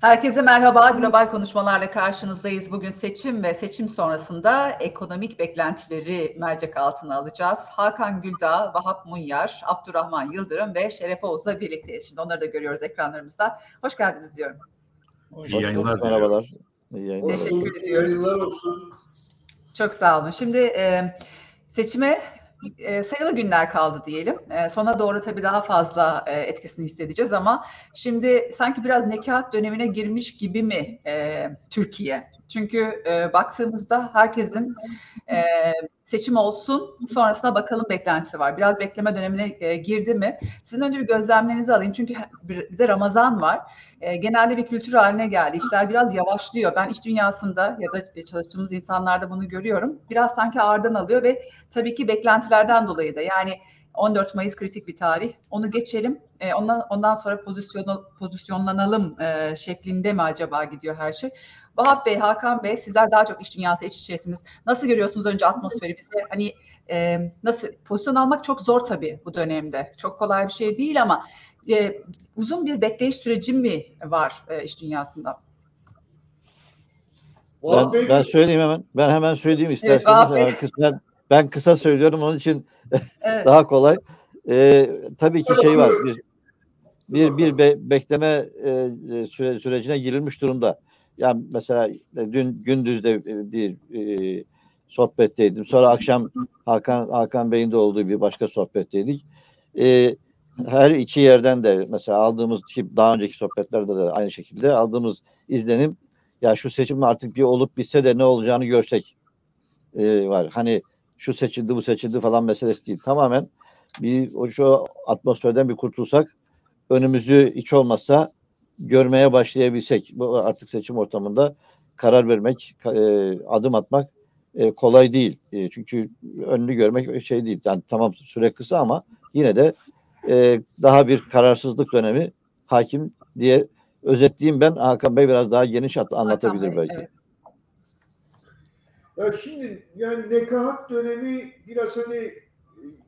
Herkese merhaba. Global konuşmalarla karşınızdayız. Bugün seçim ve seçim sonrasında ekonomik beklentileri mercek altına alacağız. Hakan Güldağ, Vahap Munyar, Abdurrahman Yıldırım ve Şeref Oğuz'la birlikteyiz. Şimdi onları da görüyoruz ekranlarımızda. Hoş geldiniz diyorum. İyi yayınlar Merhabalar. İyi yayınlar. Teşekkür ediyoruz. Çok sağ olun. Şimdi e, seçime e, sayılı günler kaldı diyelim. E, sona doğru tabii daha fazla e, etkisini hissedeceğiz ama şimdi sanki biraz nekat dönemine girmiş gibi mi e, Türkiye? Çünkü e, baktığımızda herkesin e, seçim olsun sonrasına bakalım beklentisi var. Biraz bekleme dönemine e, girdi mi? Sizin önce bir gözlemlerinizi alayım çünkü bir, de Ramazan var. E, genelde bir kültür haline geldi. İşler biraz yavaşlıyor. Ben iş dünyasında ya da çalıştığımız insanlarda bunu görüyorum. Biraz sanki ağırdan alıyor ve tabii ki beklentilerden dolayı da yani 14 Mayıs kritik bir tarih. Onu geçelim. E, ondan ondan sonra pozisyon pozisyonlanalım e, şeklinde mi acaba gidiyor her şey? Vahap Bey, Hakan Bey sizler daha çok iş dünyası iç içesiniz. Nasıl görüyorsunuz önce atmosferi bize? Hani e, nasıl pozisyon almak çok zor tabii bu dönemde. Çok kolay bir şey değil ama e, uzun bir bekleyiş süreci mi var e, iş dünyasında? Ben, ben söyleyeyim hemen. Ben hemen söyleyeyim isterseniz. Evet, kısa, ben kısa söylüyorum onun için evet. daha kolay. Ee, tabii ki şey var. Bir bir, bir be, bekleme e, süre, sürecine girilmiş durumda. Yani mesela e, dün gündüzde e, bir e, sohbetteydim. Sonra akşam Hakan Hakan Bey'in de olduğu bir başka sohbetteydik. E, her iki yerden de mesela aldığımız daha önceki sohbetlerde de aynı şekilde aldığımız izlenim ya şu seçim artık bir olup bitse de ne olacağını görsek e, var. Hani şu seçildi bu seçildi falan meselesi değil. Tamamen bir o şu atmosferden bir kurtulsak önümüzü hiç olmazsa görmeye başlayabilsek bu artık seçim ortamında karar vermek, e, adım atmak e, kolay değil. E, çünkü önünü görmek şey değil. Yani tamam süre kısa ama yine de e, daha bir kararsızlık dönemi hakim diye özetleyeyim ben. Hakan Bey biraz daha geniş anlatabilir Bey, belki. Evet. Ya şimdi yani nekahat dönemi biraz hani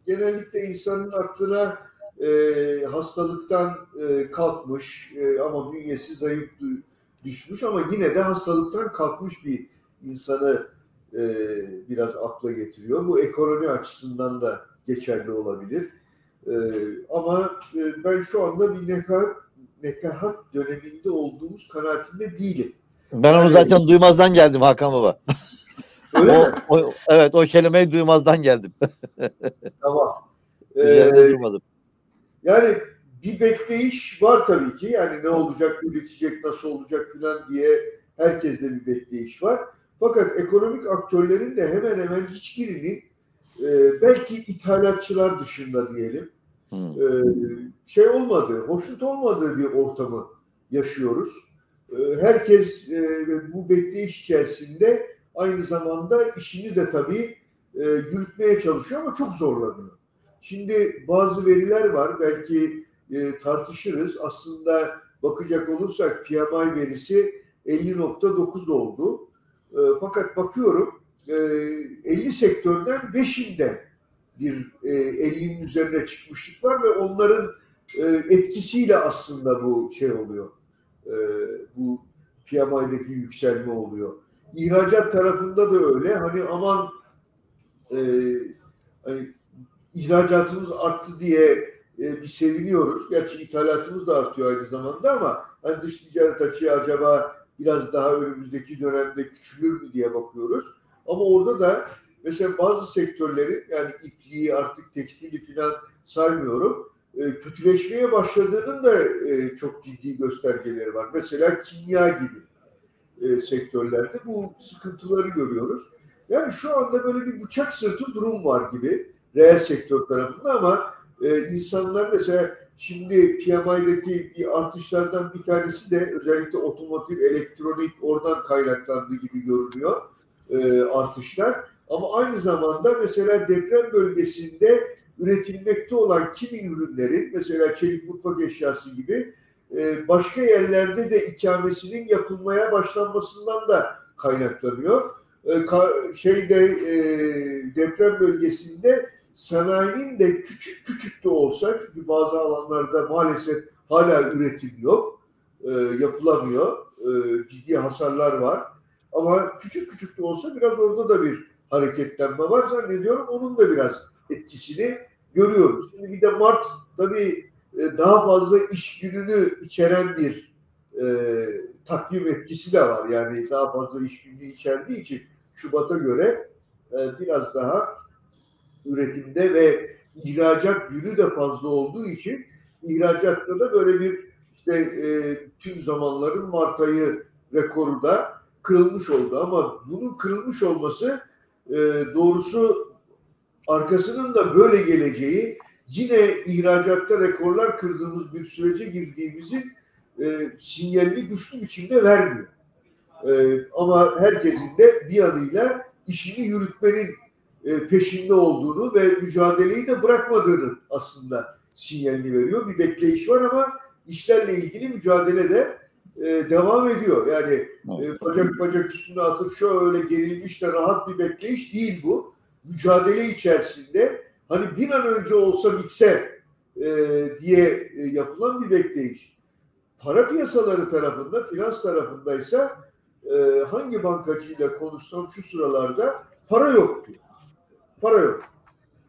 genellikle insanın aklına e, hastalıktan e, kalkmış e, ama bünyesi zayıf düşmüş ama yine de hastalıktan kalkmış bir insanı e, biraz akla getiriyor. Bu ekonomi açısından da geçerli olabilir. E, ama e, ben şu anda bir nekahat, nekahat döneminde olduğumuz kanaatinde değilim. Ben onu zaten duymazdan geldim Hakan Baba. Öyle o, mi? O, evet o kelimeyi duymazdan geldim. tamam. Ee, duymadım. Yani bir bekleyiş var tabii ki. Yani ne olacak, ne bitecek, nasıl olacak filan diye herkeste bir bekleyiş var. Fakat ekonomik aktörlerin de hemen hemen hiçbirinin e, belki ithalatçılar dışında diyelim e, şey olmadığı, hoşnut olmadığı bir ortamı yaşıyoruz. E, herkes e, bu bekleyiş içerisinde aynı zamanda işini de tabii e, yürütmeye çalışıyor ama çok zorlanıyor. Şimdi bazı veriler var belki e, tartışırız. Aslında bakacak olursak PMI verisi 50.9 oldu. E, fakat bakıyorum e, 50 sektörden 5'inde bir e, 50'nin üzerine çıkmışlık var ve onların e, etkisiyle aslında bu şey oluyor. E, bu PMI'deki yükselme oluyor. İhracat tarafında da öyle. Hani aman e, hani ihracatımız arttı diye e, bir seviniyoruz. Gerçi ithalatımız da artıyor aynı zamanda ama hani dış ticaret açığı acaba biraz daha önümüzdeki dönemde küçülür mü diye bakıyoruz. Ama orada da mesela bazı sektörlerin yani ipliği artık tekstili filan saymıyorum e, kötüleşmeye başladığının da e, çok ciddi göstergeleri var. Mesela kimya gibi e, sektörlerde bu sıkıntıları görüyoruz. Yani şu anda böyle bir bıçak sırtı durum var gibi reel sektör tarafında ama e, insanlar mesela şimdi PMI'deki bir artışlardan bir tanesi de özellikle otomotiv, elektronik oradan kaynaklandığı gibi görünüyor e, artışlar. Ama aynı zamanda mesela deprem bölgesinde üretilmekte olan kimi ürünlerin mesela çelik mutfak eşyası gibi e, başka yerlerde de ikamesinin yapılmaya başlanmasından da kaynaklanıyor. E, şeyde e, deprem bölgesinde sanayinin de küçük küçük de olsa çünkü bazı alanlarda maalesef hala üretim yok. e, yapılamıyor. E, ciddi hasarlar var. Ama küçük küçük de olsa biraz orada da bir hareketlenme var zannediyorum. Onun da biraz etkisini görüyoruz. Şimdi bir de Mart tabii e, daha fazla iş gününü içeren bir e, takvim etkisi de var. Yani daha fazla iş günü içerdiği için Şubat'a göre e, biraz daha üretimde ve ihracat günü de fazla olduğu için ihracatta da böyle bir işte e, tüm zamanların Mart ayı rekoru da kırılmış oldu. Ama bunun kırılmış olması e, doğrusu arkasının da böyle geleceği yine ihracatta rekorlar kırdığımız bir sürece girdiğimizin e, sinyalini güçlü biçimde vermiyor. E, ama herkesin de bir yanıyla işini yürütmenin e, peşinde olduğunu ve mücadeleyi de bırakmadığını aslında sinyalini veriyor. Bir bekleyiş var ama işlerle ilgili mücadele de e, devam ediyor. Yani e, bacak bacak üstüne atıp şöyle gerilmiş de rahat bir bekleyiş değil bu. Mücadele içerisinde hani bir an önce olsa bitse e, diye e, yapılan bir bekleyiş. Para piyasaları tarafında, finans tarafındaysa e, hangi bankacıyla konuşsam şu sıralarda para yok diyor. Para yok.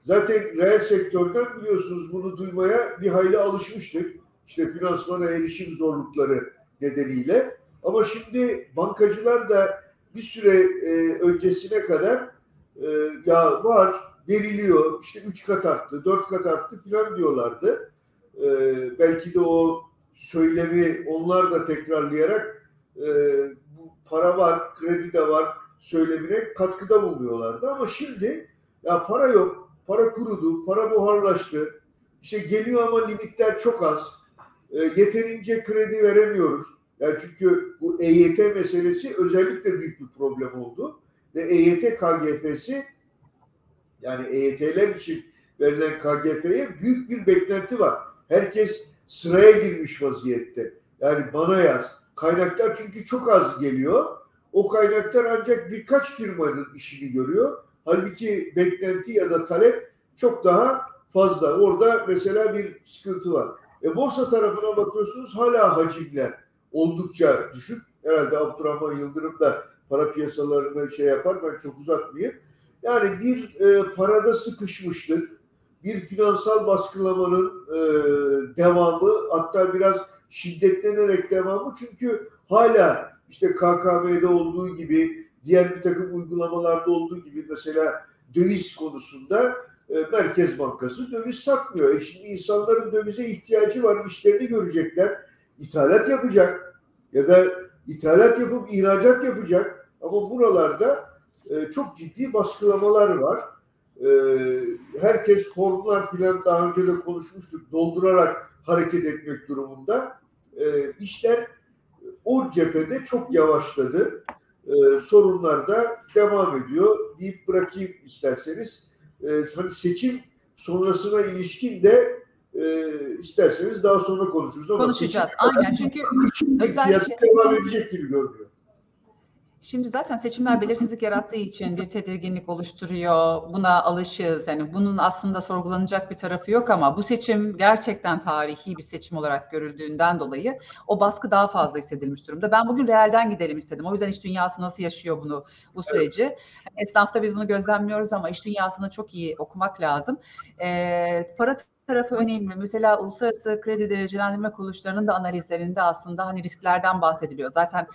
Zaten reel sektörden biliyorsunuz bunu duymaya bir hayli alışmıştık. İşte finansmana erişim zorlukları nedeniyle. Ama şimdi bankacılar da bir süre e, öncesine kadar e, ya var veriliyor işte üç kat arttı, dört kat arttı filan diyorlardı. E, belki de o söylemi onlar da tekrarlayarak e, bu para var, kredi de var söylemine katkıda bulunuyorlardı. Ama şimdi ya para yok, para kurudu, para buharlaştı. İşte geliyor ama limitler çok az. E, yeterince kredi veremiyoruz. Yani çünkü bu EYT meselesi özellikle büyük bir problem oldu. Ve EYT KGF'si yani EYT'ler için verilen KGF'ye büyük bir beklenti var. Herkes sıraya girmiş vaziyette. Yani bana yaz. Kaynaklar çünkü çok az geliyor. O kaynaklar ancak birkaç firmanın işini görüyor. Halbuki beklenti ya da talep çok daha fazla. Orada mesela bir sıkıntı var. E borsa tarafına bakıyorsunuz hala hacimler oldukça düşük. Herhalde Abdurrahman Yıldırım da para piyasalarını şey yapar. Ben çok uzatmayayım. Yani bir e, parada sıkışmışlık, bir finansal baskılamanın e, devamı hatta biraz şiddetlenerek devamı çünkü hala işte KKM'de olduğu gibi diğer bir takım uygulamalarda olduğu gibi mesela döviz konusunda e, Merkez Bankası döviz satmıyor. E şimdi insanların dövize ihtiyacı var, işlerini görecekler. İthalat yapacak ya da ithalat yapıp ihracat yapacak. Ama buralarda e, çok ciddi baskılamalar var. E, herkes formlar filan daha önce de konuşmuştuk doldurarak hareket etmek durumunda. E, işler o cephede çok yavaşladı. E, sorunlar da devam ediyor deyip bırakayım isterseniz. E, hani seçim sonrasına ilişkin de e, isterseniz daha sonra konuşuruz. Ama Konuşacağız. Aynen çünkü özellikle devam edecek gibi görünüyor. Şimdi zaten seçimler belirsizlik yarattığı için bir tedirginlik oluşturuyor. Buna alışığız. Yani bunun aslında sorgulanacak bir tarafı yok ama bu seçim gerçekten tarihi bir seçim olarak görüldüğünden dolayı o baskı daha fazla hissedilmiş durumda. Ben bugün realden gidelim istedim. O yüzden iş dünyası nasıl yaşıyor bunu bu süreci? Evet. Esnafta biz bunu gözlemliyoruz ama iş dünyasını çok iyi okumak lazım. Ee, para tarafı önemli. Mesela uluslararası kredi derecelendirme kuruluşlarının da analizlerinde aslında hani risklerden bahsediliyor. Zaten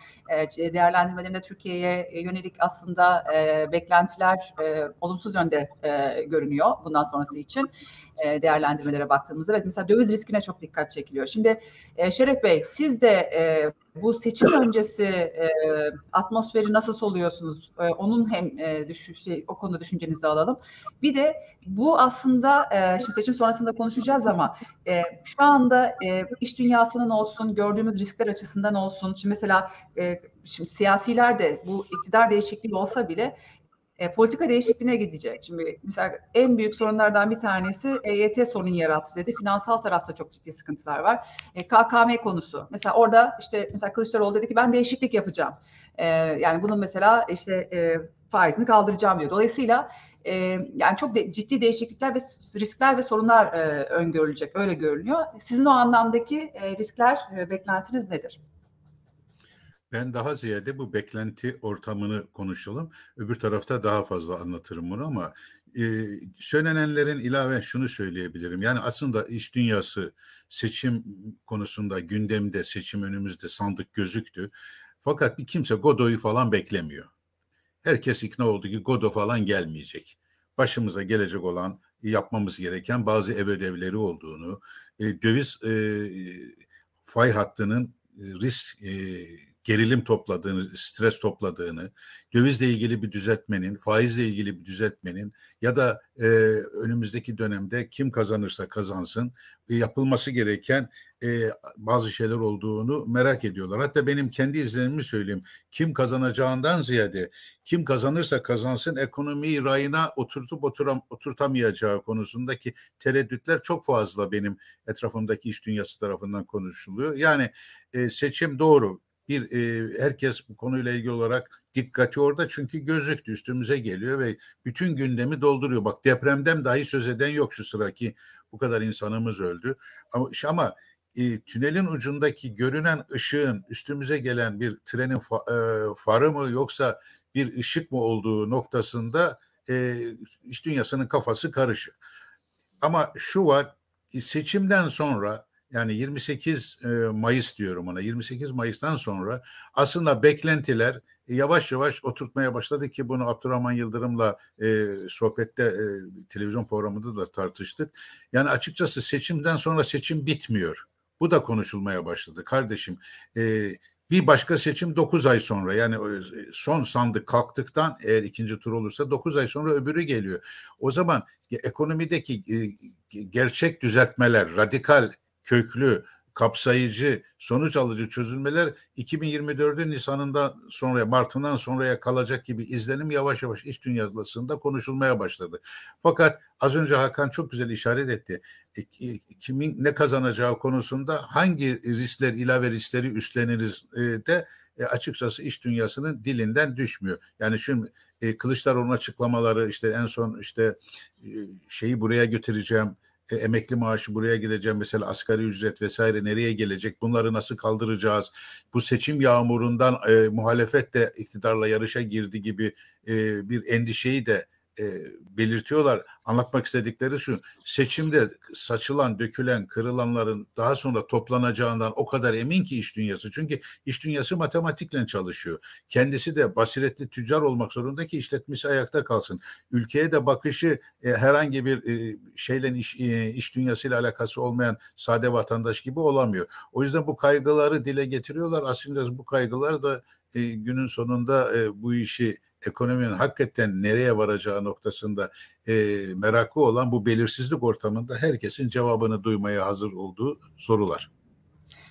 e, değerlendirmelerinde Türkiye'ye yönelik aslında e, beklentiler e, olumsuz yönde e, görünüyor bundan sonrası için e, değerlendirmelere baktığımızda. Evet mesela döviz riskine çok dikkat çekiliyor. Şimdi e, Şeref Bey siz de e, bu seçim öncesi e, atmosferi nasıl soluyorsunuz? E, onun hem e, düşün, şey, o konuda düşüncenizi alalım. Bir de bu aslında e, şimdi seçim sonrasında konuşacağız ama e, şu anda e, iş dünyasının olsun, gördüğümüz riskler açısından olsun. Şimdi mesela e, şimdi siyasiler de bu iktidar değişikliği olsa bile e, politika değişikliğine gidecek. Şimdi mesela en büyük sorunlardan bir tanesi EYT sorun yarattı dedi. Finansal tarafta çok ciddi sıkıntılar var. E, KKM konusu. Mesela orada işte mesela Kılıçdaroğlu dedi ki ben değişiklik yapacağım. E, yani bunun mesela işte e, faizini kaldıracağım diyor. Dolayısıyla e, yani çok de, ciddi değişiklikler ve riskler ve sorunlar e, öngörülecek. Öyle görünüyor. Sizin o anlamdaki e, riskler, e, beklentiniz nedir? Ben daha ziyade bu beklenti ortamını konuşalım. Öbür tarafta daha fazla anlatırım bunu ama e, söylenenlerin ilave şunu söyleyebilirim. Yani aslında iş dünyası seçim konusunda gündemde, seçim önümüzde sandık gözüktü. Fakat bir kimse Godoy'u falan beklemiyor. Herkes ikna oldu ki Godo falan gelmeyecek. Başımıza gelecek olan yapmamız gereken bazı ev ödevleri olduğunu, e, döviz e, fay hattının risk e, gerilim topladığını, stres topladığını, dövizle ilgili bir düzeltmenin, faizle ilgili bir düzeltmenin ya da e, önümüzdeki dönemde kim kazanırsa kazansın e, yapılması gereken e, bazı şeyler olduğunu merak ediyorlar. Hatta benim kendi izlenimimi söyleyeyim. Kim kazanacağından ziyade kim kazanırsa kazansın ekonomiyi rayına oturtup oturam, oturtamayacağı konusundaki tereddütler çok fazla benim etrafımdaki iş dünyası tarafından konuşuluyor. Yani e, seçim doğru bir e, herkes bu konuyla ilgili olarak dikkati orada çünkü gözüktü üstümüze geliyor ve bütün gündemi dolduruyor. Bak depremden dahi söz eden yok şu sıra ki bu kadar insanımız öldü. Ama, ama e, tünelin ucundaki görünen ışığın üstümüze gelen bir trenin fa, e, farı mı yoksa bir ışık mı olduğu noktasında e, iş dünyasının kafası karışık. Ama şu var seçimden sonra yani 28 Mayıs diyorum ona 28 Mayıs'tan sonra aslında beklentiler yavaş yavaş oturtmaya başladı ki bunu Abdurrahman Yıldırım'la e, sohbette e, televizyon programında da tartıştık. Yani açıkçası seçimden sonra seçim bitmiyor. Bu da konuşulmaya başladı kardeşim. E, bir başka seçim 9 ay sonra yani son sandık kalktıktan eğer ikinci tur olursa 9 ay sonra öbürü geliyor. O zaman ekonomideki gerçek düzeltmeler, radikal köklü, kapsayıcı, sonuç alıcı çözülmeler 2024'ün Nisan'ından sonra, Mart'ından sonraya kalacak gibi izlenim yavaş yavaş iş dünyasında konuşulmaya başladı. Fakat az önce Hakan çok güzel işaret etti. E, kimin ne kazanacağı konusunda hangi riskler, ilave riskleri üstleniriz e, de e, açıkçası iş dünyasının dilinden düşmüyor. Yani şimdi e, Kılıçdaroğlu'nun açıklamaları işte en son işte şeyi buraya götüreceğim, e, emekli maaşı buraya gideceğim mesela asgari ücret vesaire nereye gelecek bunları nasıl kaldıracağız? Bu seçim yağmurundan e, muhalefet de iktidarla yarışa girdi gibi e, bir endişeyi de e, belirtiyorlar. Anlatmak istedikleri şu, seçimde saçılan, dökülen, kırılanların daha sonra toplanacağından o kadar emin ki iş dünyası. Çünkü iş dünyası matematikle çalışıyor. Kendisi de basiretli tüccar olmak zorunda ki işletmesi ayakta kalsın. Ülkeye de bakışı e, herhangi bir e, şeyle iş, e, iş dünyasıyla alakası olmayan sade vatandaş gibi olamıyor. O yüzden bu kaygıları dile getiriyorlar. Aslında bu kaygılar da e, günün sonunda e, bu işi ekonominin hakikaten nereye varacağı noktasında e, merakı olan bu belirsizlik ortamında herkesin cevabını duymaya hazır olduğu sorular.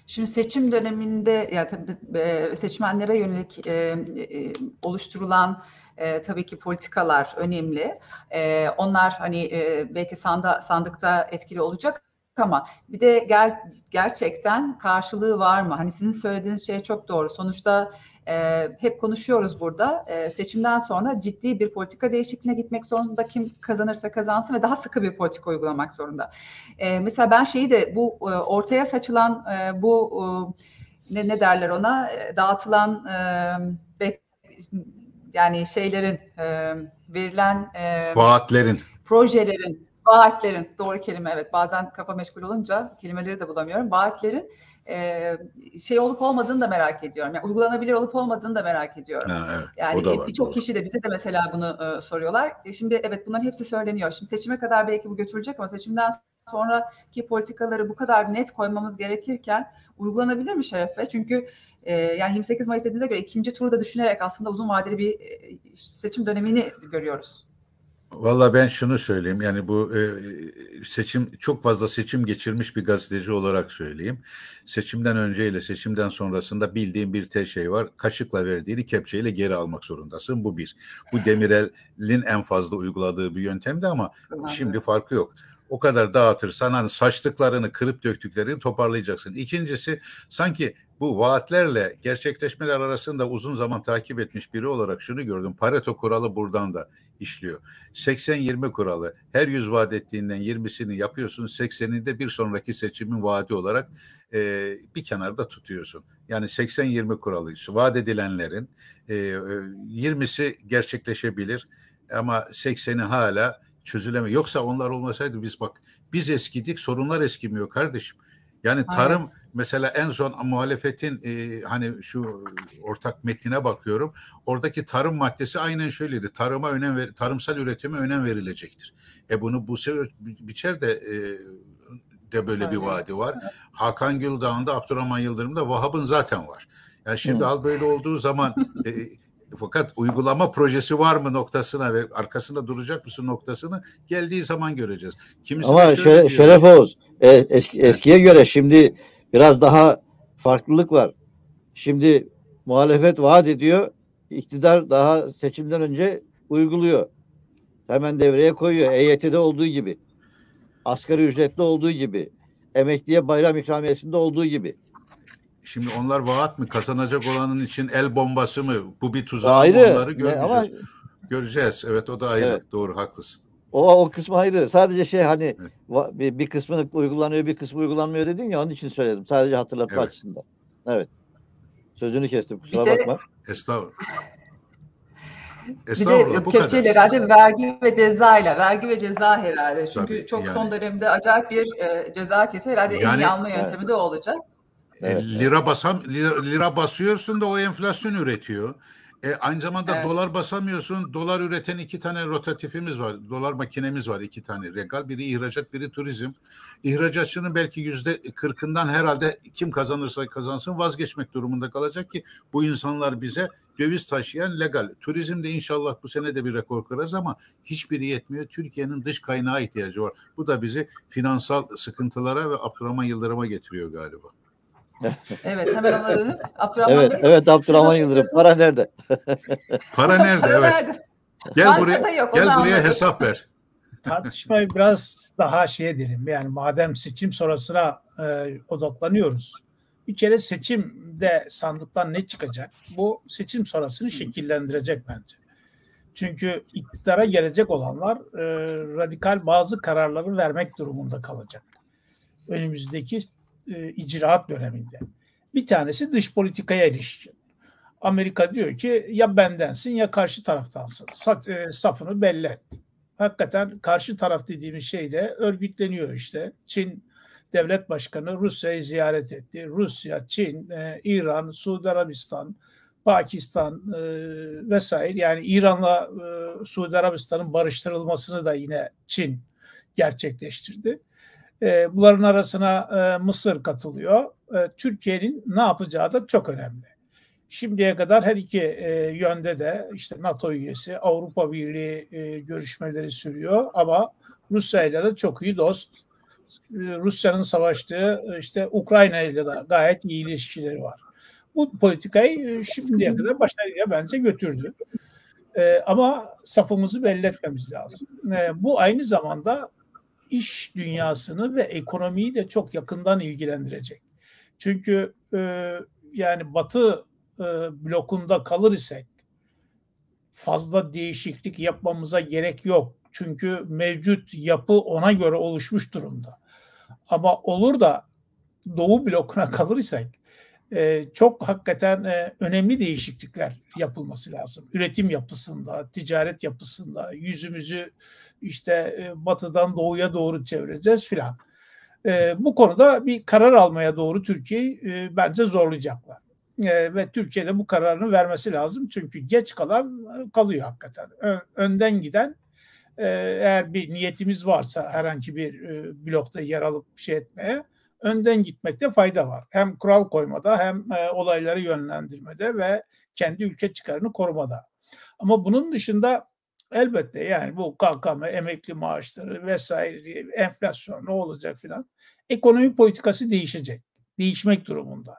Şimdi seçim döneminde ya tabii seçmenlere yönelik e, oluşturulan e, tabii ki politikalar önemli. E, onlar hani e, belki sanda, sandıkta etkili olacak ama bir de ger, gerçekten karşılığı var mı? Hani sizin söylediğiniz şey çok doğru. Sonuçta e, hep konuşuyoruz burada. E, seçimden sonra ciddi bir politika değişikliğine gitmek zorunda. Kim kazanırsa kazansın ve daha sıkı bir politika uygulamak zorunda. E, mesela ben şeyi de bu e, ortaya saçılan e, bu e, ne, ne derler ona e, dağıtılan e, yani şeylerin e, verilen e, vaatlerin projelerin vaatlerin doğru kelime evet bazen kafa meşgul olunca kelimeleri de bulamıyorum vaatlerin e, şey olup olmadığını da merak ediyorum. Yani uygulanabilir olup olmadığını da merak ediyorum. Ha, evet, yani birçok kişi de bize de mesela bunu e, soruyorlar. E, şimdi evet bunların hepsi söyleniyor. Şimdi seçime kadar belki bu götürülecek ama seçimden sonraki politikaları bu kadar net koymamız gerekirken uygulanabilir mi Şeref Bey? Çünkü e, yani 28 Mayıs dediğinize göre ikinci turu da düşünerek aslında uzun vadeli bir e, seçim dönemini görüyoruz. Valla ben şunu söyleyeyim yani bu e, seçim çok fazla seçim geçirmiş bir gazeteci olarak söyleyeyim. Seçimden önce ile seçimden sonrasında bildiğim bir tek şey var. Kaşıkla verdiğini kepçeyle geri almak zorundasın. Bu bir. Bu Demirel'in en fazla uyguladığı bir yöntemdi ama şimdi farkı yok. o kadar dağıtırsan hani saçtıklarını kırıp döktüklerini toparlayacaksın. İkincisi sanki bu vaatlerle gerçekleşmeler arasında uzun zaman takip etmiş biri olarak şunu gördüm. Pareto kuralı buradan da işliyor. 80-20 kuralı. Her yüz vaat ettiğinden 20'sini yapıyorsun. 80'ini de bir sonraki seçimin vaadi olarak e, bir kenarda tutuyorsun. Yani 80-20 kuralı. Vaat edilenlerin e, 20'si gerçekleşebilir ama 80'i hala çözülemiyor. Yoksa onlar olmasaydı biz bak biz eskidik sorunlar eskimiyor kardeşim. Yani tarım Aynen. mesela en son muhalefetin e, hani şu ortak metnine bakıyorum. Oradaki tarım maddesi aynen şöyleydi. Tarıma önem ver, tarımsal üretime önem verilecektir. E bunu bu biçer de e, de böyle Öyle. bir vaadi var. Hakan Güldağ'ın da Abdurrahman Yıldırım'da Vahap'ın zaten var. Yani şimdi Hı. al böyle olduğu zaman e, fakat uygulama projesi var mı noktasına ve arkasında duracak mısın noktasını geldiği zaman göreceğiz. Kimisi Ama şere, Şeref Oğuz e, eski, eskiye göre şimdi biraz daha farklılık var. Şimdi muhalefet vaat ediyor, iktidar daha seçimden önce uyguluyor. Hemen devreye koyuyor. EYT'de olduğu gibi. Asgari ücretli olduğu gibi. Emekliye bayram ikramiyesinde olduğu gibi. Şimdi onlar vaat mı? Kazanacak olanın için el bombası mı? Bu bir tuzak ayrı. Onları göreceğiz. Ama... Göreceğiz. Evet o da ayrı. Evet. Doğru haklısın. O, o kısmı ayrı. Sadece şey hani evet. bir, bir kısmını uygulanıyor bir kısmı uygulanmıyor dedin ya onun için söyledim. Sadece hatırlatma evet. açısından. Evet. Sözünü kestim kusura bir bakma. De, Estağfurullah. Bir de kepçeyle herhalde vergi ve ceza ile vergi ve ceza herhalde. Çünkü Tabii, çok yani, son dönemde acayip bir e, ceza kesiyor. Herhalde yani, en iyi alma yöntemi evet. de olacak. Evet, lira basam lira, lira basıyorsun da o enflasyon üretiyor. E, aynı zamanda evet. dolar basamıyorsun. Dolar üreten iki tane rotatifimiz var. Dolar makinemiz var iki tane. Regal biri ihracat biri turizm. İhracatçının belki yüzde kırkından herhalde kim kazanırsa kazansın vazgeçmek durumunda kalacak ki bu insanlar bize döviz taşıyan legal. Turizm de inşallah bu sene de bir rekor kırarız ama hiçbiri yetmiyor. Türkiye'nin dış kaynağı ihtiyacı var. Bu da bizi finansal sıkıntılara ve Abdurrahman Yıldırım'a getiriyor galiba. Evet hemen ona dönüp Abdurrahman Evet, Bey, evet Abdurrahman Yıldırım. Para nerede? Para nerede? evet. Nerede? Gel buraya. Yok, gel buraya anladım. hesap ver. Tartışmayı biraz daha şey edelim. Yani madem seçim sonrasına e, odaklanıyoruz. Bir kere seçimde sandıktan ne çıkacak? Bu seçim sonrasını şekillendirecek bence. Çünkü iktidara gelecek olanlar e, radikal bazı kararları vermek durumunda kalacak. Önümüzdeki e, icraat döneminde. Bir tanesi dış politikaya ilişkin. Amerika diyor ki ya bendensin ya karşı taraftansın. Sa, e, safını belli et. Hakikaten karşı taraf dediğimiz şey de örgütleniyor işte. Çin devlet başkanı Rusya'yı ziyaret etti. Rusya, Çin, e, İran, Suudi Arabistan, Pakistan e, vesaire yani İran'la e, Suudi Arabistan'ın barıştırılmasını da yine Çin gerçekleştirdi. E, bunların arasına e, Mısır katılıyor. E, Türkiye'nin ne yapacağı da çok önemli. Şimdiye kadar her iki e, yönde de işte NATO üyesi, Avrupa Birliği e, görüşmeleri sürüyor ama Rusya ile de çok iyi dost. E, Rusya'nın savaştığı işte Ukrayna ile de gayet iyi ilişkileri var. Bu politikayı e, şimdiye kadar başarıya bence götürdü. E, ama safımızı belli etmemiz lazım. E, bu aynı zamanda iş dünyasını ve ekonomiyi de çok yakından ilgilendirecek. Çünkü e, yani Batı e, blokunda kalır isek fazla değişiklik yapmamıza gerek yok. Çünkü mevcut yapı ona göre oluşmuş durumda. Ama olur da Doğu blokuna kalır isek e, çok hakikaten e, önemli değişiklikler yapılması lazım. Üretim yapısında, ticaret yapısında, yüzümüzü işte e, batıdan doğuya doğru çevireceğiz filan. E, bu konuda bir karar almaya doğru Türkiye'yi e, bence zorlayacaklar. E, ve Türkiye'de bu kararını vermesi lazım. Çünkü geç kalan e, kalıyor hakikaten. Ö, önden giden e, eğer bir niyetimiz varsa herhangi bir e, blokta yer alıp şey etmeye önden gitmekte fayda var. Hem kural koymada hem e, olayları yönlendirmede ve kendi ülke çıkarını korumada. Ama bunun dışında elbette yani bu KKM, emekli maaşları vesaire, enflasyon ne olacak filan. Ekonomi politikası değişecek. Değişmek durumunda.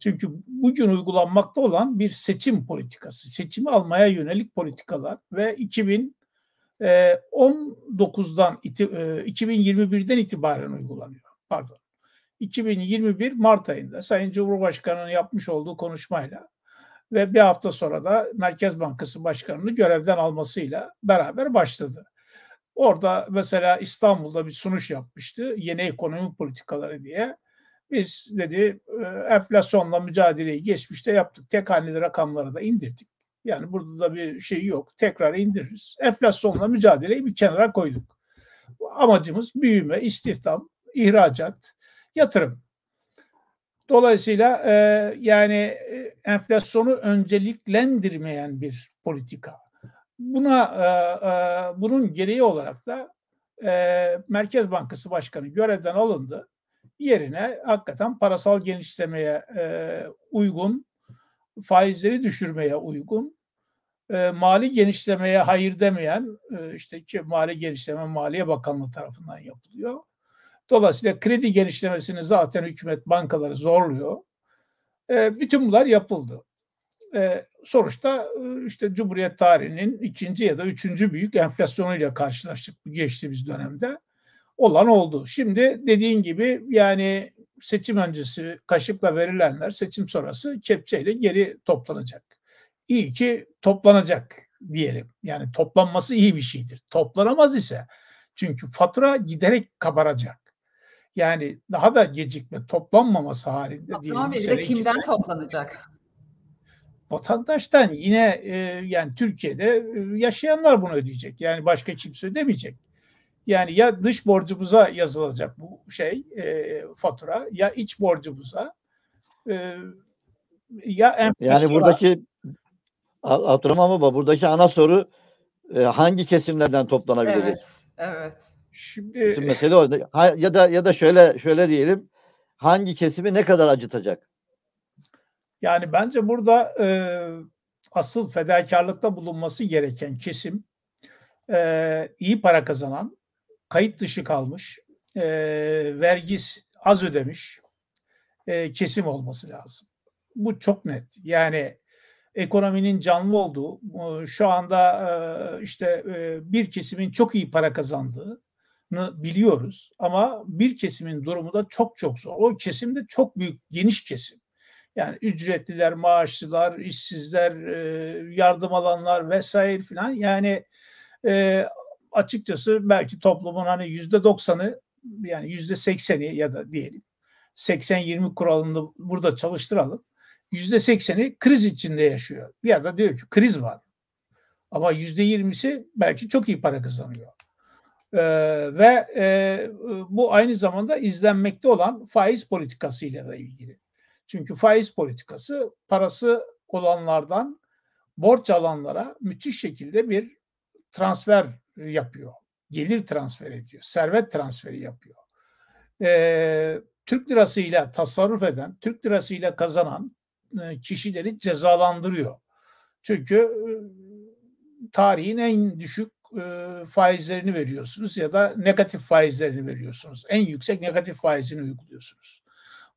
Çünkü bugün uygulanmakta olan bir seçim politikası, seçimi almaya yönelik politikalar ve 19'dan 2021'den itibaren uygulanıyor. Pardon. 2021 Mart ayında Sayın Cumhurbaşkanı'nın yapmış olduğu konuşmayla ve bir hafta sonra da Merkez Bankası Başkanı'nı görevden almasıyla beraber başladı. Orada mesela İstanbul'da bir sunuş yapmıştı. Yeni ekonomi politikaları diye. Biz dedi e, enflasyonla mücadeleyi geçmişte yaptık. Tek haneli rakamları da indirdik. Yani burada da bir şey yok. Tekrar indiririz. Enflasyonla mücadeleyi bir kenara koyduk. Amacımız büyüme, istihdam, ihracat, yatırım. Dolayısıyla e, yani e, enflasyonu önceliklendirmeyen bir politika. Buna e, e, bunun gereği olarak da e, Merkez Bankası Başkanı görevden alındı. Yerine hakikaten parasal genişlemeye e, uygun, faizleri düşürmeye uygun, e, mali genişlemeye hayır demeyen, e, işte ki mali genişleme Maliye Bakanlığı tarafından yapılıyor. Dolayısıyla kredi genişlemesini zaten hükümet bankaları zorluyor. E, bütün bunlar yapıldı. E, sonuçta e, işte Cumhuriyet tarihinin ikinci ya da üçüncü büyük enflasyonuyla karşılaştık geçtiğimiz dönemde. Olan oldu. Şimdi dediğin gibi yani seçim öncesi kaşıkla verilenler seçim sonrası kepçeyle geri toplanacak. İyi ki toplanacak diyelim. Yani toplanması iyi bir şeydir. Toplanamaz ise çünkü fatura giderek kabaracak. Yani daha da gecikme toplanmaması halinde diyelim. Bir de kimden sene, toplanacak? Vatandaştan yine e, yani Türkiye'de e, yaşayanlar bunu ödeyecek. Yani başka kimse ödemeyecek. Yani ya dış borcumuza yazılacak bu şey e, fatura ya iç borcumuza e, ya enflasyona. Yani buradaki Abdurrahman Baba buradaki ana soru e, hangi kesimlerden toplanabilecek? Evet, evet. Şimdi Bütün mesele o. Ya da ya da şöyle şöyle diyelim. Hangi kesimi ne kadar acıtacak? Yani bence burada e, asıl fedakarlıkta bulunması gereken kesim e, iyi para kazanan, kayıt dışı kalmış, e, vergis az ödemiş e, kesim olması lazım. Bu çok net. Yani ekonominin canlı olduğu, şu anda e, işte e, bir kesimin çok iyi para kazandığı, biliyoruz ama bir kesimin durumu da çok çok zor. O kesim de çok büyük, geniş kesim. Yani ücretliler, maaşlılar, işsizler, e, yardım alanlar vesaire filan. Yani e, açıkçası belki toplumun hani yüzde doksanı yani yüzde sekseni ya da diyelim 80-20 kuralını burada çalıştıralım. Yüzde sekseni kriz içinde yaşıyor. Ya da diyor ki kriz var. Ama yüzde yirmisi belki çok iyi para kazanıyor. Ee, ve e, bu aynı zamanda izlenmekte olan faiz politikasıyla da ilgili. Çünkü faiz politikası parası olanlardan borç alanlara müthiş şekilde bir transfer yapıyor. Gelir transfer ediyor. Servet transferi yapıyor. Ee, Türk lirasıyla tasarruf eden, Türk lirasıyla kazanan e, kişileri cezalandırıyor. Çünkü e, tarihin en düşük e, faizlerini veriyorsunuz ya da negatif faizlerini veriyorsunuz. En yüksek negatif faizini uyguluyorsunuz.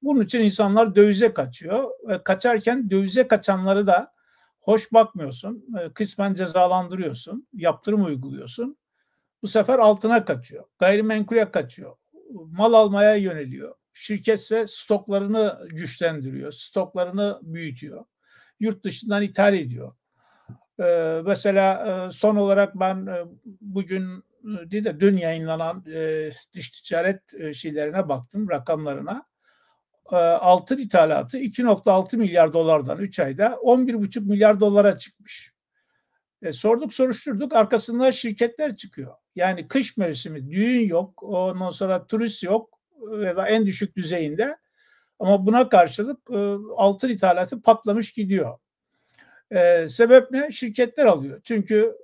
Bunun için insanlar dövize kaçıyor. Kaçarken dövize kaçanları da hoş bakmıyorsun. E, kısmen cezalandırıyorsun. Yaptırım uyguluyorsun. Bu sefer altına kaçıyor. Gayrimenkule kaçıyor. Mal almaya yöneliyor. Şirketse stoklarını güçlendiriyor. Stoklarını büyütüyor. Yurt dışından ithal ediyor. Mesela e, son olarak ben e, bugün e, değil de dün yayınlanan dış ticaret şeylerine baktım, rakamlarına. altın ithalatı 2.6 milyar dolardan 3 ayda 11.5 milyar dolara çıkmış. E, sorduk soruşturduk arkasında şirketler çıkıyor. Yani kış mevsimi düğün yok ondan sonra turist yok ya da en düşük düzeyinde ama buna karşılık e, altın ithalatı patlamış gidiyor. E, sebep ne? Şirketler alıyor. Çünkü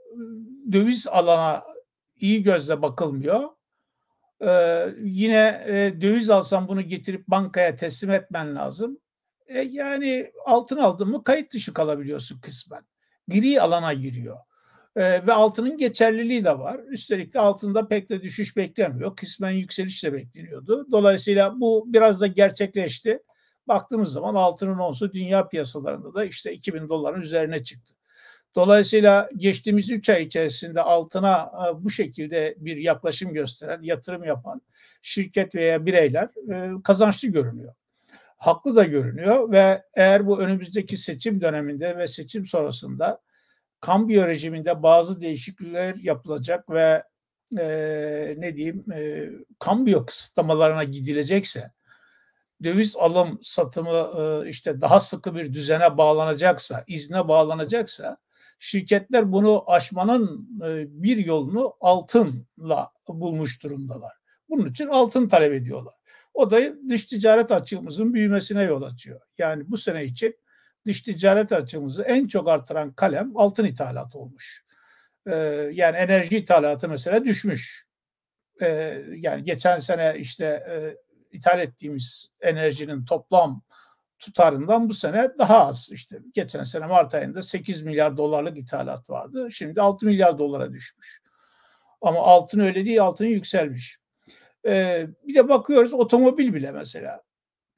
döviz alana iyi gözle bakılmıyor. E, yine e, döviz alsan bunu getirip bankaya teslim etmen lazım. E, yani altın aldın mı kayıt dışı kalabiliyorsun kısmen. Gri alana giriyor. E, ve altının geçerliliği de var. Üstelik de altında pek de düşüş beklemiyor. Kısmen yükseliş de bekleniyordu. Dolayısıyla bu biraz da gerçekleşti. Baktığımız zaman altının onsu dünya piyasalarında da işte 2000 doların üzerine çıktı. Dolayısıyla geçtiğimiz 3 ay içerisinde altına e, bu şekilde bir yaklaşım gösteren, yatırım yapan şirket veya bireyler e, kazançlı görünüyor. Haklı da görünüyor ve eğer bu önümüzdeki seçim döneminde ve seçim sonrasında kambiyo rejiminde bazı değişiklikler yapılacak ve e, ne diyeyim e, kambiyo kısıtlamalarına gidilecekse döviz alım satımı e, işte daha sıkı bir düzene bağlanacaksa, izne bağlanacaksa şirketler bunu aşmanın e, bir yolunu altınla bulmuş durumdalar. Bunun için altın talep ediyorlar. O da dış ticaret açığımızın büyümesine yol açıyor. Yani bu sene için dış ticaret açığımızı en çok artıran kalem altın ithalatı olmuş. Ee, yani enerji ithalatı mesela düşmüş. Yani geçen sene işte e, ithal ettiğimiz enerjinin toplam tutarından bu sene daha az. İşte geçen sene Mart ayında 8 milyar dolarlık ithalat vardı. Şimdi 6 milyar dolara düşmüş. Ama altın öyle değil, altın yükselmiş. Ee, bir de bakıyoruz otomobil bile mesela.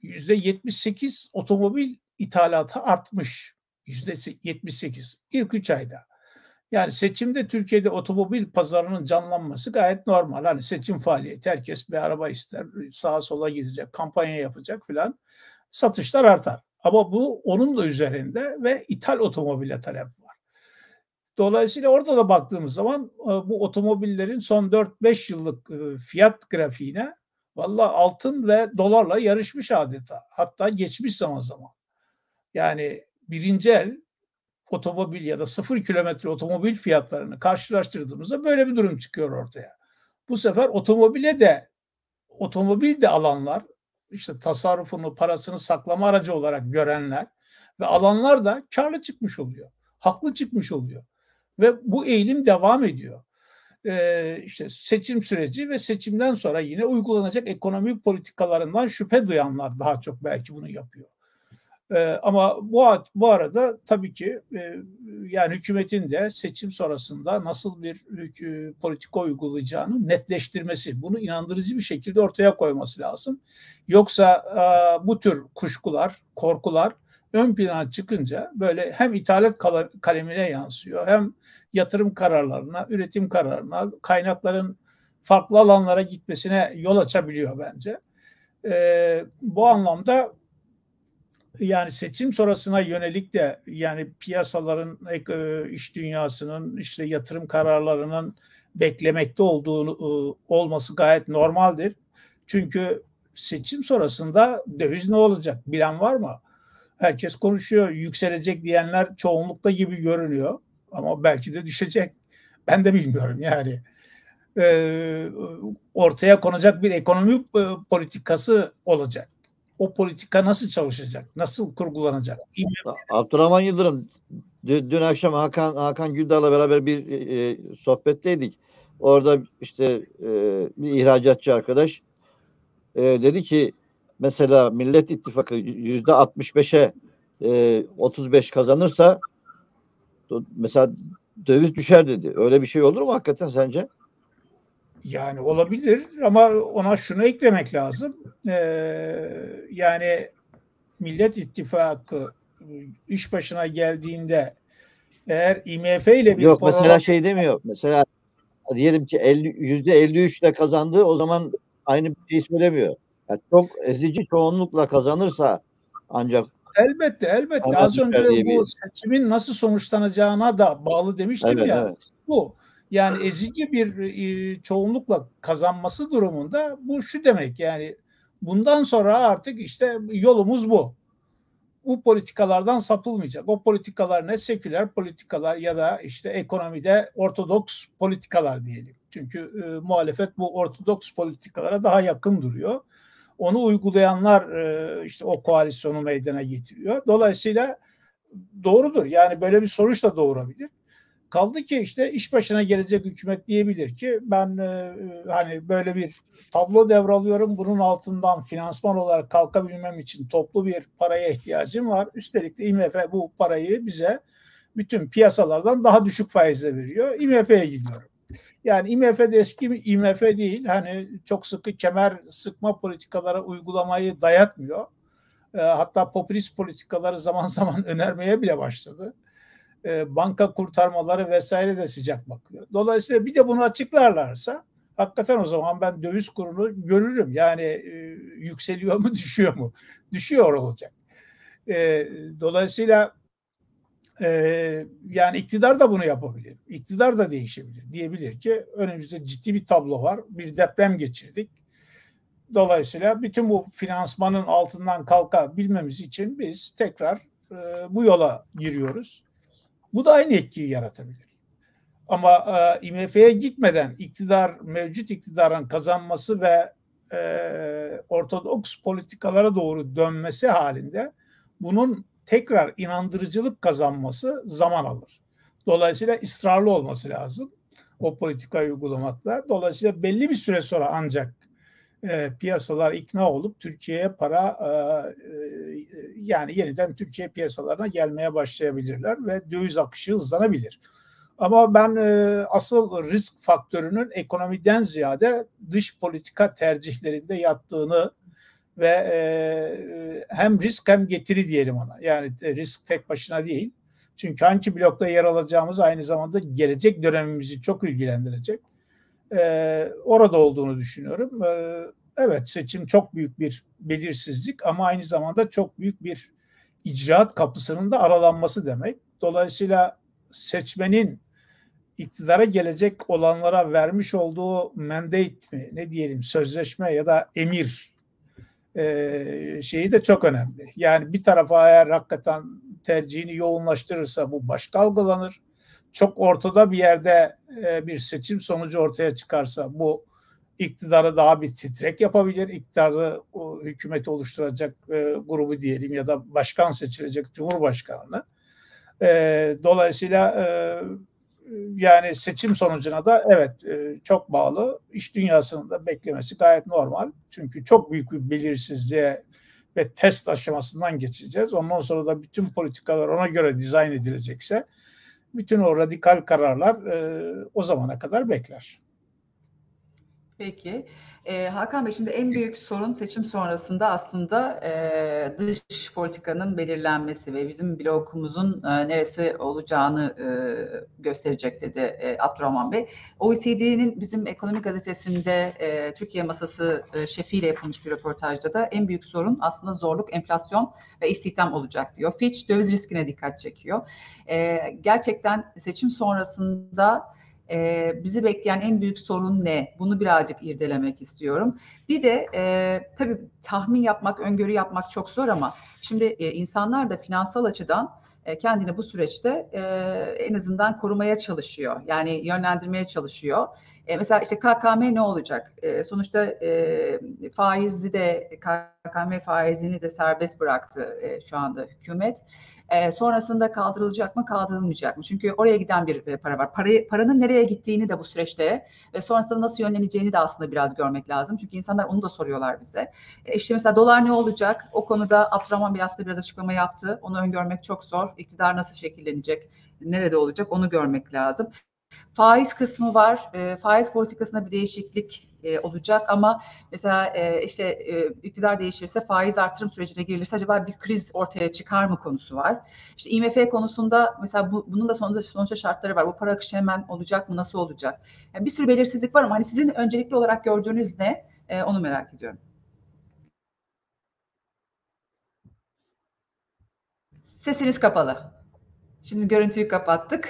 Yüzde 78 otomobil ithalatı artmış. Yüzde 78 ilk 3 ayda. Yani seçimde Türkiye'de otomobil pazarının canlanması gayet normal. Hani seçim faaliyeti herkes bir araba ister, sağa sola gidecek, kampanya yapacak filan. Satışlar artar. Ama bu onun da üzerinde ve ithal otomobile talep var. Dolayısıyla orada da baktığımız zaman e, bu otomobillerin son 4-5 yıllık e, fiyat grafiğine valla altın ve dolarla yarışmış adeta. Hatta geçmiş zaman zaman. Yani birinci el otomobil ya da sıfır kilometre otomobil fiyatlarını karşılaştırdığımızda böyle bir durum çıkıyor ortaya. Bu sefer otomobile de otomobil de alanlar işte tasarrufunu, parasını saklama aracı olarak görenler ve alanlar da karlı çıkmış oluyor. Haklı çıkmış oluyor. Ve bu eğilim devam ediyor. Ee, işte seçim süreci ve seçimden sonra yine uygulanacak ekonomi politikalarından şüphe duyanlar daha çok belki bunu yapıyor. E, ama bu bu arada tabii ki e, yani hükümetin de seçim sonrasında nasıl bir e, politika uygulayacağını netleştirmesi, bunu inandırıcı bir şekilde ortaya koyması lazım. Yoksa e, bu tür kuşkular, korkular ön plana çıkınca böyle hem ithalat kalemine yansıyor hem yatırım kararlarına, üretim kararlarına, kaynakların farklı alanlara gitmesine yol açabiliyor bence. E, bu anlamda yani seçim sonrasına yönelik de yani piyasaların e, iş dünyasının işte yatırım kararlarının beklemekte olduğunu e, olması gayet normaldir. Çünkü seçim sonrasında döviz ne olacak bilen var mı? Herkes konuşuyor. Yükselecek diyenler çoğunlukta gibi görünüyor. Ama belki de düşecek. Ben de bilmiyorum yani. Ee, ortaya konacak bir ekonomi e, politikası olacak o politika nasıl çalışacak? Nasıl kurgulanacak? Abdurrahman Yıldırım dün, akşam Hakan Hakan Güldar'la beraber bir e, sohbetteydik. Orada işte e, bir ihracatçı arkadaş e, dedi ki mesela Millet İttifakı yüzde 65'e e, 35 kazanırsa mesela döviz düşer dedi. Öyle bir şey olur mu hakikaten sence? Yani olabilir ama ona şunu eklemek lazım. Ee, yani Millet İttifakı iş başına geldiğinde eğer IMF ile bir Yok program... mesela şey demiyor. Mesela diyelim ki 50 yüzde 53 ile kazandı o zaman aynı bir şey söylemiyor. Yani çok ezici çoğunlukla kazanırsa ancak Elbette elbette az önce bu bir... seçimin nasıl sonuçlanacağına da bağlı demiştim evet, ya. Evet. Bu yani ezici bir e, çoğunlukla kazanması durumunda bu şu demek yani bundan sonra artık işte yolumuz bu. Bu politikalardan sapılmayacak. O politikalar ne? Seküler politikalar ya da işte ekonomide ortodoks politikalar diyelim. Çünkü e, muhalefet bu ortodoks politikalara daha yakın duruyor. Onu uygulayanlar e, işte o koalisyonu meydana getiriyor. Dolayısıyla doğrudur. Yani böyle bir sonuç da doğurabilir. Kaldı ki işte iş başına gelecek hükümet diyebilir ki ben e, hani böyle bir tablo devralıyorum. Bunun altından finansman olarak kalkabilmem için toplu bir paraya ihtiyacım var. Üstelik de IMF bu parayı bize bütün piyasalardan daha düşük faizle veriyor. IMF'ye gidiyorum. Yani IMF de eski IMF değil. Hani çok sıkı kemer sıkma politikalara uygulamayı dayatmıyor. E, hatta popülist politikaları zaman zaman önermeye bile başladı. E, banka kurtarmaları vesaire de sıcak bakıyor. Dolayısıyla bir de bunu açıklarlarsa hakikaten o zaman ben döviz kurunu görürüm. Yani e, yükseliyor mu düşüyor mu? Düşüyor olacak. E, dolayısıyla e, yani iktidar da bunu yapabilir. İktidar da değişebilir. Diyebilir ki önümüzde ciddi bir tablo var. Bir deprem geçirdik. Dolayısıyla bütün bu finansmanın altından kalkabilmemiz için biz tekrar e, bu yola giriyoruz. Bu da aynı etkiyi yaratabilir. Ama e, IMF'ye gitmeden iktidar, mevcut iktidarın kazanması ve e, ortodoks politikalara doğru dönmesi halinde bunun tekrar inandırıcılık kazanması zaman alır. Dolayısıyla ısrarlı olması lazım o politikayı uygulamakta. Dolayısıyla belli bir süre sonra ancak e, piyasalar ikna olup Türkiye'ye para e, e, yani yeniden Türkiye piyasalarına gelmeye başlayabilirler ve döviz akışı hızlanabilir. Ama ben e, asıl risk faktörünün ekonomiden ziyade dış politika tercihlerinde yattığını ve e, hem risk hem getiri diyelim ona. Yani risk tek başına değil. Çünkü hangi blokta yer alacağımız aynı zamanda gelecek dönemimizi çok ilgilendirecek. E, orada olduğunu düşünüyorum. E, evet seçim çok büyük bir belirsizlik ama aynı zamanda çok büyük bir icraat kapısının da aralanması demek. Dolayısıyla seçmenin iktidara gelecek olanlara vermiş olduğu mandate mi ne diyelim sözleşme ya da emir e, şeyi de çok önemli. Yani bir tarafa eğer hakikaten tercihini yoğunlaştırırsa bu başka algılanır. Çok ortada bir yerde e, bir seçim sonucu ortaya çıkarsa bu iktidarı daha bir titrek yapabilir. İktidarı o, hükümeti oluşturacak e, grubu diyelim ya da başkan seçilecek cumhurbaşkanını. E, dolayısıyla yani seçim sonucuna da evet çok bağlı. İş dünyasının da beklemesi gayet normal. Çünkü çok büyük bir belirsizliğe ve test aşamasından geçeceğiz. Ondan sonra da bütün politikalar ona göre dizayn edilecekse bütün o radikal kararlar e, o zamana kadar bekler. Peki. E, Hakan Bey şimdi en büyük sorun seçim sonrasında aslında e, dış politikanın belirlenmesi ve bizim blokumuzun e, neresi olacağını e, gösterecek dedi e, Abdurrahman Bey. OECD'nin bizim ekonomi gazetesinde e, Türkiye masası e, şefiyle yapılmış bir röportajda da en büyük sorun aslında zorluk, enflasyon ve istihdam olacak diyor. Fitch döviz riskine dikkat çekiyor. E, gerçekten seçim sonrasında e, bizi bekleyen en büyük sorun ne? Bunu birazcık irdelemek istiyorum. Bir de e, tabii tahmin yapmak, öngörü yapmak çok zor ama şimdi e, insanlar da finansal açıdan e, kendini bu süreçte e, en azından korumaya çalışıyor. Yani yönlendirmeye çalışıyor. E, mesela işte KKM ne olacak? E, sonuçta e, faizi de KKM faizini de serbest bıraktı e, şu anda hükümet. E, sonrasında kaldırılacak mı, kaldırılmayacak mı? Çünkü oraya giden bir e, para var. Parayı, paranın nereye gittiğini de bu süreçte ve sonrasında nasıl yönleneceğini de aslında biraz görmek lazım. Çünkü insanlar onu da soruyorlar bize. E, işte mesela dolar ne olacak? O konuda Abdurrahman Bey aslında biraz açıklama yaptı. Onu öngörmek çok zor. İktidar nasıl şekillenecek? Nerede olacak? Onu görmek lazım. Faiz kısmı var. E, faiz politikasında bir değişiklik e, olacak ama mesela e, işte e, iktidar değişirse faiz artırım sürecine girilirse acaba bir kriz ortaya çıkar mı konusu var. İşte IMF konusunda mesela bu, bunun da sonuçta, sonuçta şartları var. Bu para akışı hemen olacak mı? Nasıl olacak? Yani bir sürü belirsizlik var ama hani sizin öncelikli olarak gördüğünüz ne? E, onu merak ediyorum. Sesiniz kapalı. Şimdi görüntüyü kapattık.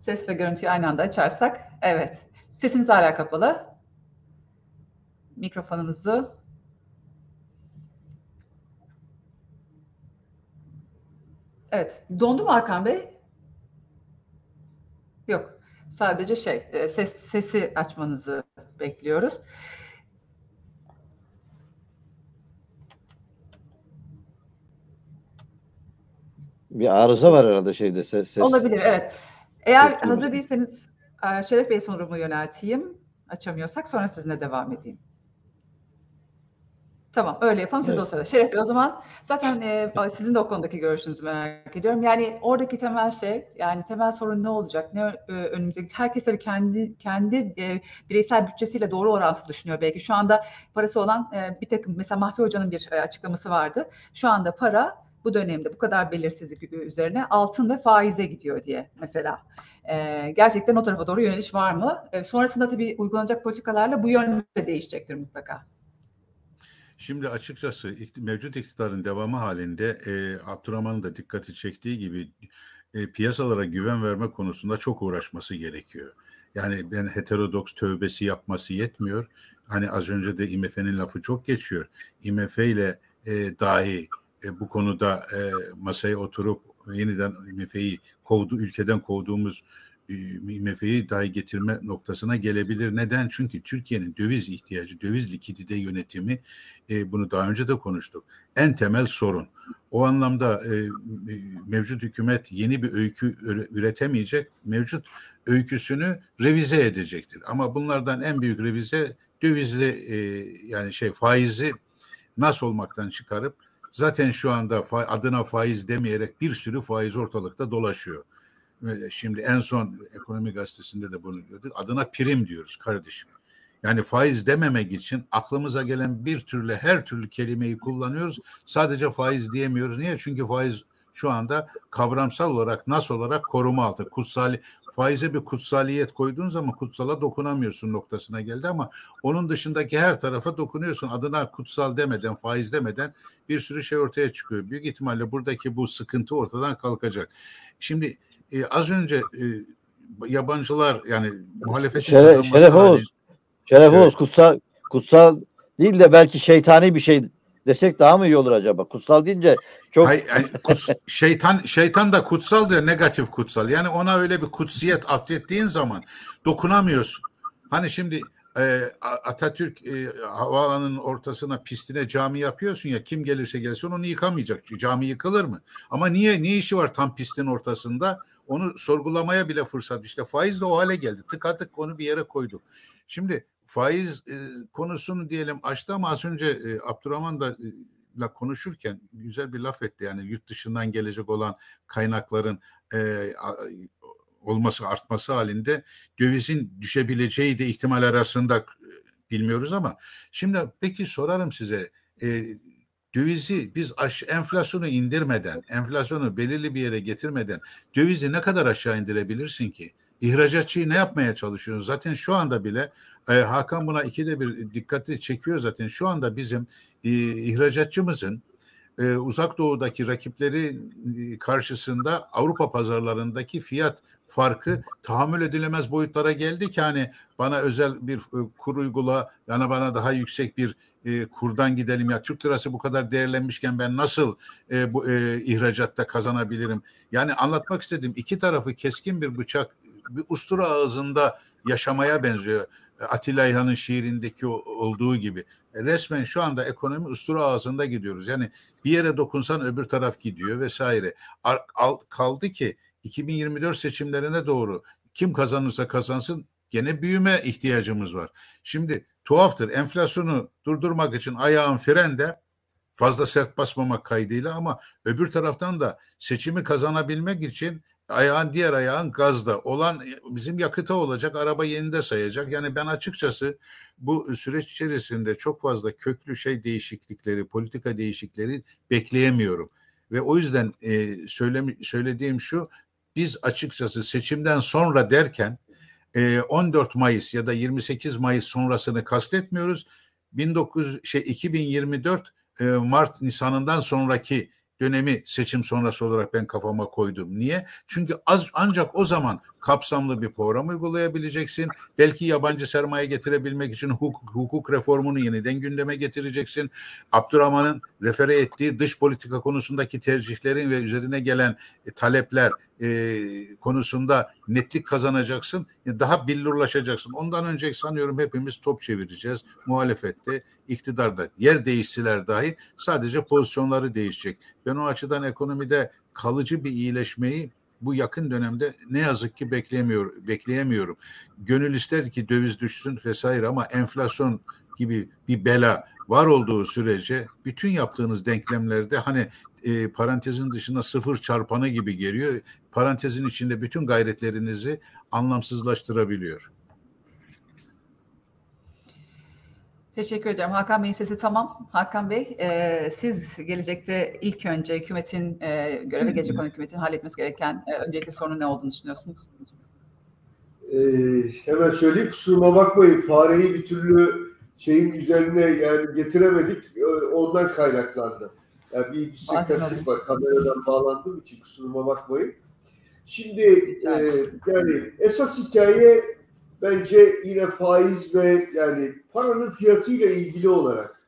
Ses ve görüntüyü aynı anda açarsak. Evet. Sesiniz hala kapalı mikrofonunuzu Evet. Dondu mu Hakan Bey? Yok. Sadece şey, e, ses, sesi açmanızı bekliyoruz. Bir arıza var herhalde şeyde ses. ses. Olabilir, evet. Eğer ses hazır değilseniz e, Şeref Bey sorumu yönelteyim. Açamıyorsak sonra sizinle devam edeyim. Tamam öyle yapalım siz evet. o sırada. Şeref Bey o zaman zaten e, sizin de o konudaki görüşünüzü merak ediyorum. Yani oradaki temel şey yani temel sorun ne olacak? Ne e, önümüzdeki herkes tabii kendi kendi e, bireysel bütçesiyle doğru orantılı düşünüyor belki. Şu anda parası olan e, bir takım mesela Mahfi Hoca'nın bir e, açıklaması vardı. Şu anda para bu dönemde bu kadar belirsizlik üzerine altın ve faize gidiyor diye mesela. E, gerçekten o tarafa doğru yöneliş var mı? E, sonrasında tabii uygulanacak politikalarla bu yönde değişecektir mutlaka. Şimdi açıkçası mevcut iktidarın devamı halinde e, Abdurrahman'ın da dikkati çektiği gibi e, piyasalara güven verme konusunda çok uğraşması gerekiyor. Yani ben heterodoks tövbesi yapması yetmiyor. Hani az önce de IMF'nin lafı çok geçiyor. IMF ile e, dahi e, bu konuda e, masaya oturup yeniden IMF'yi kovdu, ülkeden kovduğumuz IMF'yi dahi getirme noktasına gelebilir. Neden? Çünkü Türkiye'nin döviz ihtiyacı, döviz likidite yönetimi e, bunu daha önce de konuştuk. En temel sorun. O anlamda e, mevcut hükümet yeni bir öykü üretemeyecek. Mevcut öyküsünü revize edecektir. Ama bunlardan en büyük revize dövizli e, yani şey faizi nasıl olmaktan çıkarıp zaten şu anda fa, adına faiz demeyerek bir sürü faiz ortalıkta dolaşıyor. Şimdi en son ekonomi gazetesinde de bunu gördük. Adına prim diyoruz kardeşim. Yani faiz dememek için aklımıza gelen bir türlü her türlü kelimeyi kullanıyoruz. Sadece faiz diyemiyoruz. Niye? Çünkü faiz şu anda kavramsal olarak nasıl olarak koruma altı. Kutsali, faize bir kutsaliyet koyduğun zaman kutsala dokunamıyorsun noktasına geldi ama onun dışındaki her tarafa dokunuyorsun. Adına kutsal demeden, faiz demeden bir sürü şey ortaya çıkıyor. Büyük ihtimalle buradaki bu sıkıntı ortadan kalkacak. Şimdi e, az önce e, yabancılar yani muhalefetin Şeref, Şeref Oğuz, Şeref evet. Oğuz kutsal, kutsal değil de belki şeytani bir şey desek daha mı iyi olur acaba? Kutsal deyince çok Hayır, yani kuts, şeytan şeytan da kutsal diyor negatif kutsal. Yani ona öyle bir kutsiyet atfettiğin zaman dokunamıyorsun. Hani şimdi e, Atatürk e, havaalanının ortasına pistine cami yapıyorsun ya kim gelirse gelsin onu yıkamayacak. Cami yıkılır mı? Ama niye ne işi var tam pistin ortasında? Onu sorgulamaya bile fırsat. İşte faiz de o hale geldi. Tıkadık onu bir yere koyduk. Şimdi faiz e, konusunu diyelim açtı ama az önce e, Abdurrahman da e, la konuşurken güzel bir laf etti. Yani yurt dışından gelecek olan kaynakların e, olması artması halinde dövizin düşebileceği de ihtimal arasında e, bilmiyoruz ama şimdi peki sorarım size e, dövizi biz aş, enflasyonu indirmeden, enflasyonu belirli bir yere getirmeden dövizi ne kadar aşağı indirebilirsin ki? İhracatçıyı ne yapmaya çalışıyorsun? Zaten şu anda bile e, Hakan buna ikide bir dikkati çekiyor zaten. Şu anda bizim e, ihracatçımızın e, uzak doğudaki rakipleri e, karşısında Avrupa pazarlarındaki fiyat farkı tahammül edilemez boyutlara geldi ki hani bana özel bir e, kur uygula yani bana daha yüksek bir e, kurdan gidelim ya Türk lirası bu kadar değerlenmişken ben nasıl e, bu e, ihracatta kazanabilirim? Yani anlatmak istediğim iki tarafı keskin bir bıçak bir ustura ağzında yaşamaya benziyor. Atilla İlhan'ın şiirindeki olduğu gibi. Resmen şu anda ekonomi ustura ağzında gidiyoruz. Yani bir yere dokunsan öbür taraf gidiyor vesaire. Kaldı ki 2024 seçimlerine doğru kim kazanırsa kazansın gene büyüme ihtiyacımız var. Şimdi tuhaftır enflasyonu durdurmak için ayağın frende fazla sert basmamak kaydıyla ama öbür taraftan da seçimi kazanabilmek için ayağın diğer ayağın gazda olan bizim yakıta olacak araba yenide sayacak. Yani ben açıkçası bu süreç içerisinde çok fazla köklü şey değişiklikleri, politika değişiklikleri bekleyemiyorum. Ve o yüzden e, söylemi, söylediğim şu biz açıkçası seçimden sonra derken 14 Mayıs ya da 28 Mayıs sonrasını kastetmiyoruz. 19 şey 2024 Mart Nisan'ından sonraki dönemi seçim sonrası olarak ben kafama koydum. Niye? Çünkü az ancak o zaman kapsamlı bir program uygulayabileceksin. Belki yabancı sermaye getirebilmek için hukuk, hukuk reformunu yeniden gündeme getireceksin. Abdurrahman'ın refere ettiği dış politika konusundaki tercihlerin ve üzerine gelen e, talepler e, konusunda netlik kazanacaksın. Daha billurlaşacaksın. Ondan önce sanıyorum hepimiz top çevireceğiz. Muhalefette, iktidarda. Yer değişseler dahi sadece pozisyonları değişecek. Ben o açıdan ekonomide kalıcı bir iyileşmeyi bu yakın dönemde ne yazık ki bekleyemiyor, bekleyemiyorum. Gönül ister ki döviz düşsün vesaire ama enflasyon gibi bir bela var olduğu sürece bütün yaptığınız denklemlerde hani e, parantezin dışında sıfır çarpanı gibi geliyor. Parantezin içinde bütün gayretlerinizi anlamsızlaştırabiliyor. Teşekkür ederim. Hakan Bey'in sesi tamam. Hakan Bey, e, siz gelecekte ilk önce hükümetin, e, göreve gelecek olan hükümetin halletmesi gereken e, öncelikli sorunun ne olduğunu düşünüyorsunuz? Ee, hemen söyleyeyim, kusuruma bakmayın. Fareyi bir türlü şeyin üzerine yani getiremedik. Ondan kaynaklandı. Yani bir, bir sakatlık var. Kameradan bağlandığım için kusuruma bakmayın. Şimdi e, yani esas hikaye bence yine faiz ve yani paranın fiyatıyla ilgili olarak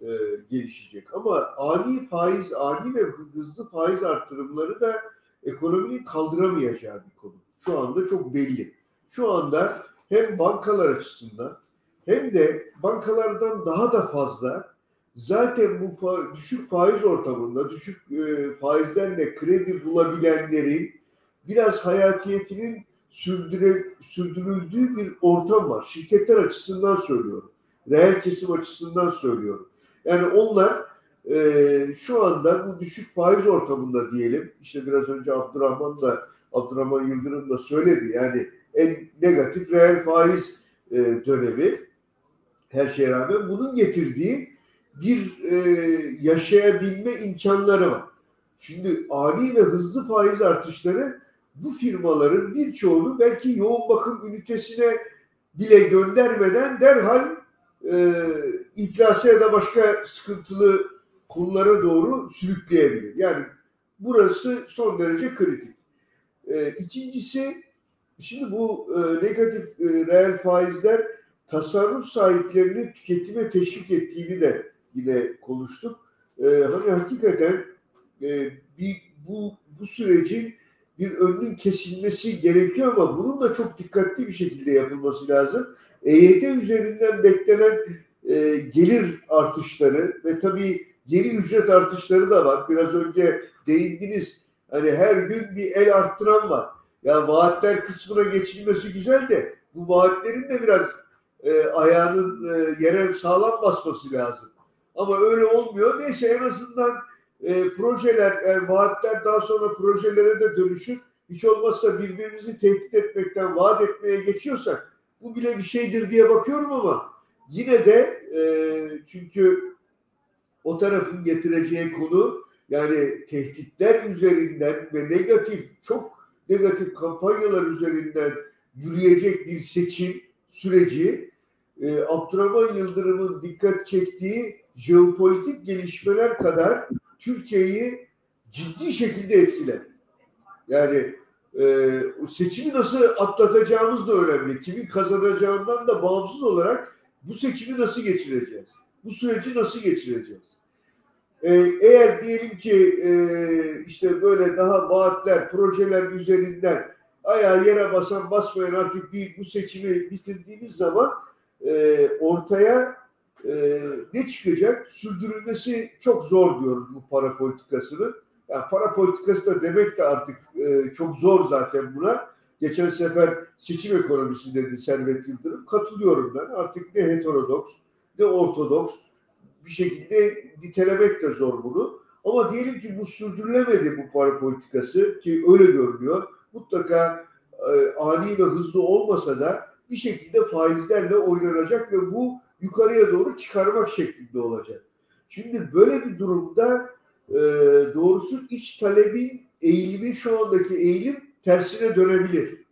e, gelişecek. Ama ani faiz, ani ve hızlı faiz arttırımları da ekonominin kaldıramayacağı bir konu. Şu anda çok belli. Şu anda hem bankalar açısından hem de bankalardan daha da fazla zaten bu fa düşük faiz ortamında düşük e, faizlerle kredi bulabilenlerin biraz hayatiyetinin sürdüre, sürdürüldüğü bir ortam var. Şirketler açısından söylüyorum. Reel kesim açısından söylüyorum. Yani onlar e, şu anda bu düşük faiz ortamında diyelim. İşte biraz önce Abdurrahman da Abdurrahman Yıldırım da söyledi. Yani en negatif reel faiz e, dönemi her şeye rağmen bunun getirdiği bir e, yaşayabilme imkanları var. Şimdi ani ve hızlı faiz artışları bu firmaların birçoğunu belki yoğun bakım ünitesine bile göndermeden derhal e, iflasa ya da başka sıkıntılı konulara doğru sürükleyebilir. Yani burası son derece kritik. E, ikincisi şimdi bu e, negatif e, reel faizler tasarruf sahiplerini tüketime teşvik ettiğini de yine konuştuk. E, hani hakikaten e, bir, bu, bu sürecin bir önünün kesilmesi gerekiyor ama bunun da çok dikkatli bir şekilde yapılması lazım. EYT üzerinden beklenen e, gelir artışları ve tabii yeni ücret artışları da var. Biraz önce değindiniz. Hani her gün bir el arttıran var. Ya vaatler kısmına geçilmesi güzel de bu vaatlerin de biraz e, ayağının e, yere sağlam basması lazım. Ama öyle olmuyor. Neyse en azından e, projeler, yani vaatler daha sonra projelere de dönüşür. Hiç olmazsa birbirimizi tehdit etmekten vaat etmeye geçiyorsak bu bile bir şeydir diye bakıyorum ama yine de e, çünkü o tarafın getireceği konu yani tehditler üzerinden ve negatif çok negatif kampanyalar üzerinden yürüyecek bir seçim süreci e, Abdurrahman Yıldırım'ın dikkat çektiği jeopolitik gelişmeler kadar Türkiye'yi ciddi şekilde etkiler. Yani e, seçimi nasıl atlatacağımız da önemli. Kimin kazanacağından da bağımsız olarak bu seçimi nasıl geçireceğiz? Bu süreci nasıl geçireceğiz? Ee, eğer diyelim ki e, işte böyle daha vaatler, projeler üzerinden ayağı yere basan basmayan artık bir bu seçimi bitirdiğimiz zaman e, ortaya e, ne çıkacak? Sürdürülmesi çok zor diyoruz bu para politikasını. Yani para politikası da demek de artık e, çok zor zaten buna. Geçen sefer seçim ekonomisi dedi Servet Yıldırım. Katılıyorum ben. Artık ne heterodoks ne ortodoks bir şekilde nitelemek de zor bunu. Ama diyelim ki bu sürdürülemedi bu para politikası ki öyle görünüyor. Mutlaka e, ani ve hızlı olmasa da bir şekilde faizlerle oynanacak ve bu yukarıya doğru çıkarmak şeklinde olacak. Şimdi böyle bir durumda e, doğrusu iç talebin eğilimi şu andaki eğilim tersine dönebilir.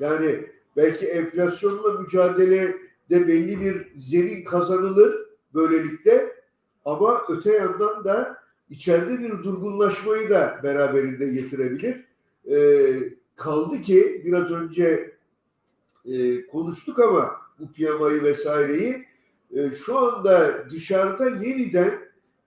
Yani belki enflasyonla mücadelede belli bir zemin kazanılır böylelikle ama öte yandan da içeride bir durgunlaşmayı da beraberinde getirebilir. E, kaldı ki biraz önce e, konuştuk ama bu PMI'yi vesaireyi e, şu anda dışarıda yeniden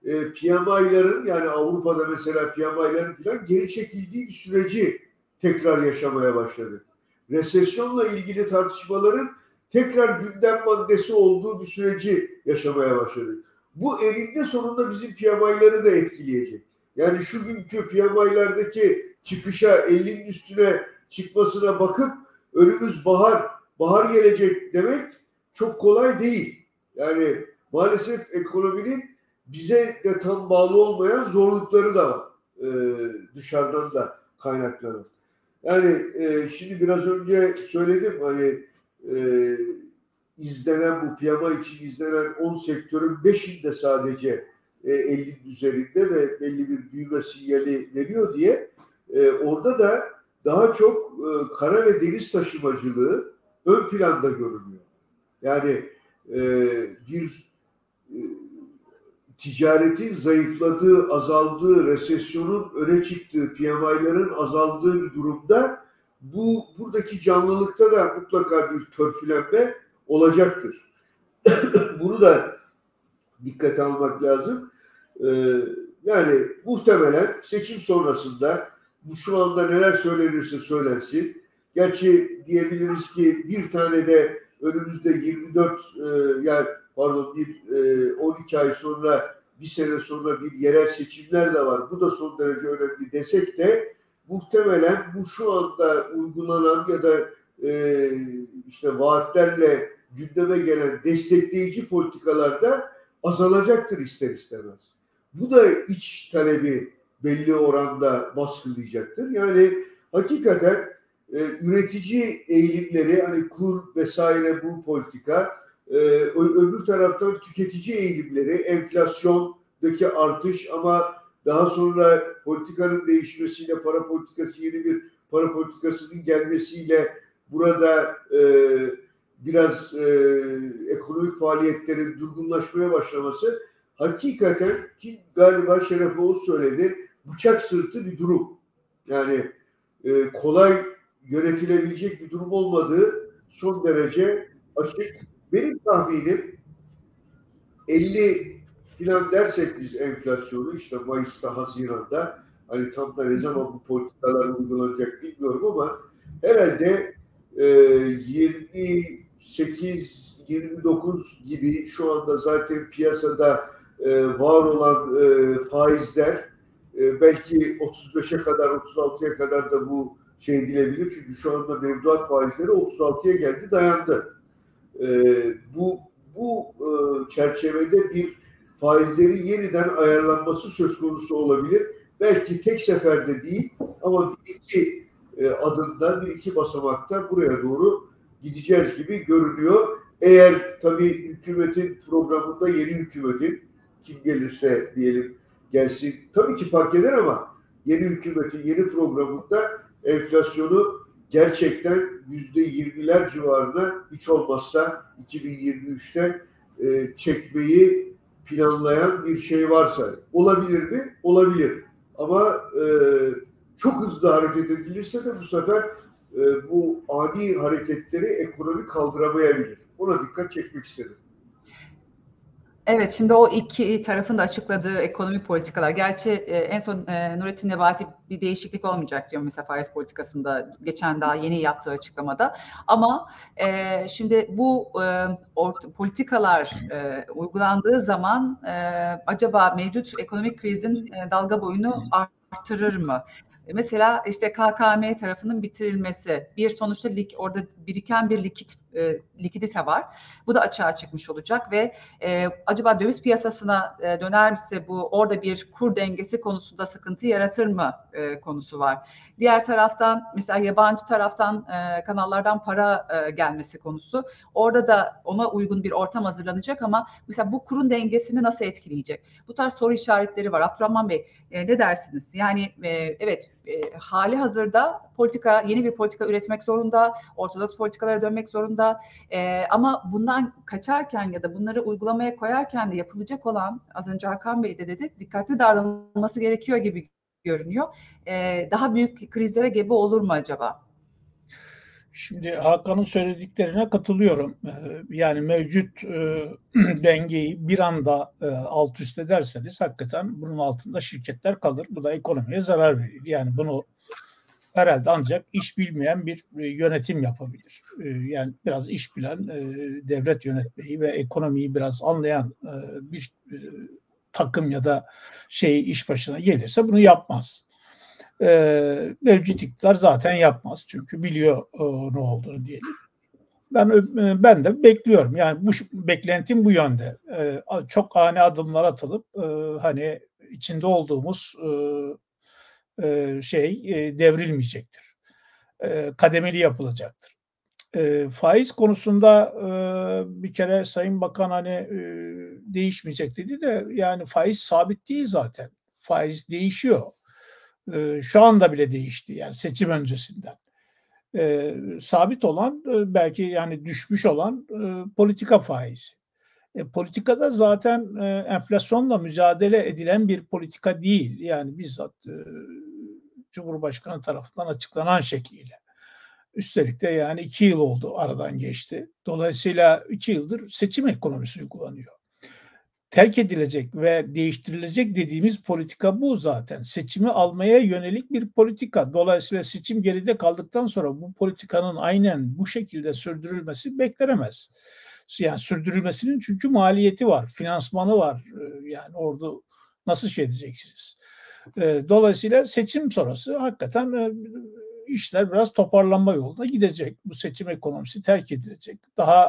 e, PMI'ların yani Avrupa'da mesela PMI'ların falan geri çekildiği bir süreci tekrar yaşamaya başladı. Resesyonla ilgili tartışmaların tekrar gündem maddesi olduğu bir süreci yaşamaya başladık. Bu elinde sonunda bizim PMI'ları da etkileyecek. Yani şu günkü PMI'lerdeki çıkışa 50'nin üstüne çıkmasına bakıp önümüz bahar, bahar gelecek demek çok kolay değil. Yani maalesef ekonominin bize de tam bağlı olmayan zorlukları da var. E, dışarıdan da kaynaklanan. Yani e, şimdi biraz önce söyledim hani e, izlenen bu piyama için izlenen 10 sektörün 5'inde sadece e, 50'nin üzerinde ve belli bir büyüme sinyali veriyor diye e, orada da daha çok e, kara ve deniz taşımacılığı ön planda görünüyor. Yani e, bir e, ticaretin zayıfladığı, azaldığı, resesyonun öne çıktığı, PMI'ların azaldığı bir durumda bu buradaki canlılıkta da mutlaka bir törpülenme olacaktır. Bunu da dikkate almak lazım. Ee, yani muhtemelen seçim sonrasında bu şu anda neler söylenirse söylensin. Gerçi diyebiliriz ki bir tane de önümüzde 24 e, yani pardon bir e, 12 ay sonra bir sene sonra bir yerel seçimler de var. Bu da son derece önemli desek de muhtemelen bu şu anda uygulanan ya da e, işte vaatlerle gündeme gelen destekleyici politikalarda azalacaktır ister istemez. Bu da iç talebi belli oranda baskılayacaktır. Yani hakikaten e, üretici eğilimleri hani kur vesaire bu politika e, öbür taraftan tüketici eğilimleri enflasyondaki artış ama daha sonra politikanın değişmesiyle para politikası yeni bir para politikasının gelmesiyle burada e, biraz e, ekonomik faaliyetlerin durgunlaşmaya başlaması hakikaten ki galiba Şeref Oğuz söyledi bıçak sırtı bir durum. Yani e, kolay yönetilebilecek bir durum olmadığı son derece açık. Benim tahminim 50 filan dersek biz enflasyonu işte Mayıs'ta, Haziran'da hani tam da ne zaman bu politikalar uygulanacak bilmiyorum ama herhalde e, 28 29 gibi şu anda zaten piyasada e, var olan e, faizler e, belki 35'e kadar 36'ya kadar da bu şey edilebilir. Çünkü şu anda mevduat faizleri 36'ya geldi dayandı. E, bu bu e, çerçevede bir faizleri yeniden ayarlanması söz konusu olabilir. Belki tek seferde değil ama bir iki e, adımda, bir iki basamakta buraya doğru gideceğiz gibi görünüyor. Eğer tabii hükümetin programında yeni hükümetin kim gelirse diyelim gelsin tabii ki fark eder ama yeni hükümetin yeni programında enflasyonu gerçekten yüzde yirmiler civarında hiç olmazsa 2023'te e, çekmeyi planlayan bir şey varsa olabilir mi? Olabilir. Ama e, çok hızlı hareket edilirse de bu sefer e, bu ani hareketleri ekonomi kaldıramayabilir. Ona dikkat çekmek istedim. Evet, şimdi o iki tarafın da açıkladığı ekonomi politikalar. Gerçi e, en son e, Nurettin Nebati bir değişiklik olmayacak diyor mesela faiz politikasında geçen daha yeni yaptığı açıklamada. Ama e, şimdi bu e, orta, politikalar e, uygulandığı zaman e, acaba mevcut ekonomik krizin e, dalga boyunu artırır mı? Mesela işte KKM tarafının bitirilmesi, bir sonuçta lik, orada biriken bir likit e, likidite var. Bu da açığa çıkmış olacak ve e, acaba döviz piyasasına e, dönerse bu orada bir kur dengesi konusunda sıkıntı yaratır mı e, konusu var. Diğer taraftan mesela yabancı taraftan e, kanallardan para e, gelmesi konusu. Orada da ona uygun bir ortam hazırlanacak ama mesela bu kurun dengesini nasıl etkileyecek? Bu tarz soru işaretleri var. Abdurrahman Bey e, ne dersiniz? Yani e, evet e, hali hazırda politika yeni bir politika üretmek zorunda, ortodoks politikalara dönmek zorunda. E, ama bundan kaçarken ya da bunları uygulamaya koyarken de yapılacak olan az önce Hakan Bey de dedi dikkatli davranılması gerekiyor gibi görünüyor. E, daha büyük krizlere gebe olur mu acaba? Şimdi Hakan'ın söylediklerine katılıyorum. Yani mevcut dengeyi bir anda alt üst ederseniz hakikaten bunun altında şirketler kalır. Bu da ekonomiye zarar verir. Yani bunu herhalde ancak iş bilmeyen bir e, yönetim yapabilir. E, yani biraz iş bilen, e, devlet yönetmeyi ve ekonomiyi biraz anlayan bir takım ya da şey iş başına gelirse bunu yapmaz. Mevcut iktidar zaten yapmaz çünkü biliyor ne olduğunu diyelim. Ben ben de bekliyorum. Yani bu beklentim bu yönde. Çok ani adımlar atılıp hani içinde olduğumuz şey devrilmeyecektir. kademeli yapılacaktır. E, faiz konusunda e, bir kere Sayın Bakan hani e, değişmeyecek dedi de yani faiz sabit değil zaten. Faiz değişiyor. E, şu anda bile değişti yani seçim öncesinden. E, sabit olan e, belki yani düşmüş olan e, politika faizi. E, politikada zaten e, enflasyonla mücadele edilen bir politika değil. Yani bizzat e, Cumhurbaşkanı tarafından açıklanan şekliyle. Üstelik de yani iki yıl oldu aradan geçti. Dolayısıyla iki yıldır seçim ekonomisi uygulanıyor. Terk edilecek ve değiştirilecek dediğimiz politika bu zaten. Seçimi almaya yönelik bir politika. Dolayısıyla seçim geride kaldıktan sonra bu politikanın aynen bu şekilde sürdürülmesi beklenemez. Yani sürdürülmesinin çünkü maliyeti var, finansmanı var. Ee, yani orada nasıl şey edeceksiniz? Ee, dolayısıyla seçim sonrası hakikaten e, işler biraz toparlanma yolunda gidecek. Bu seçim ekonomisi terk edilecek. Daha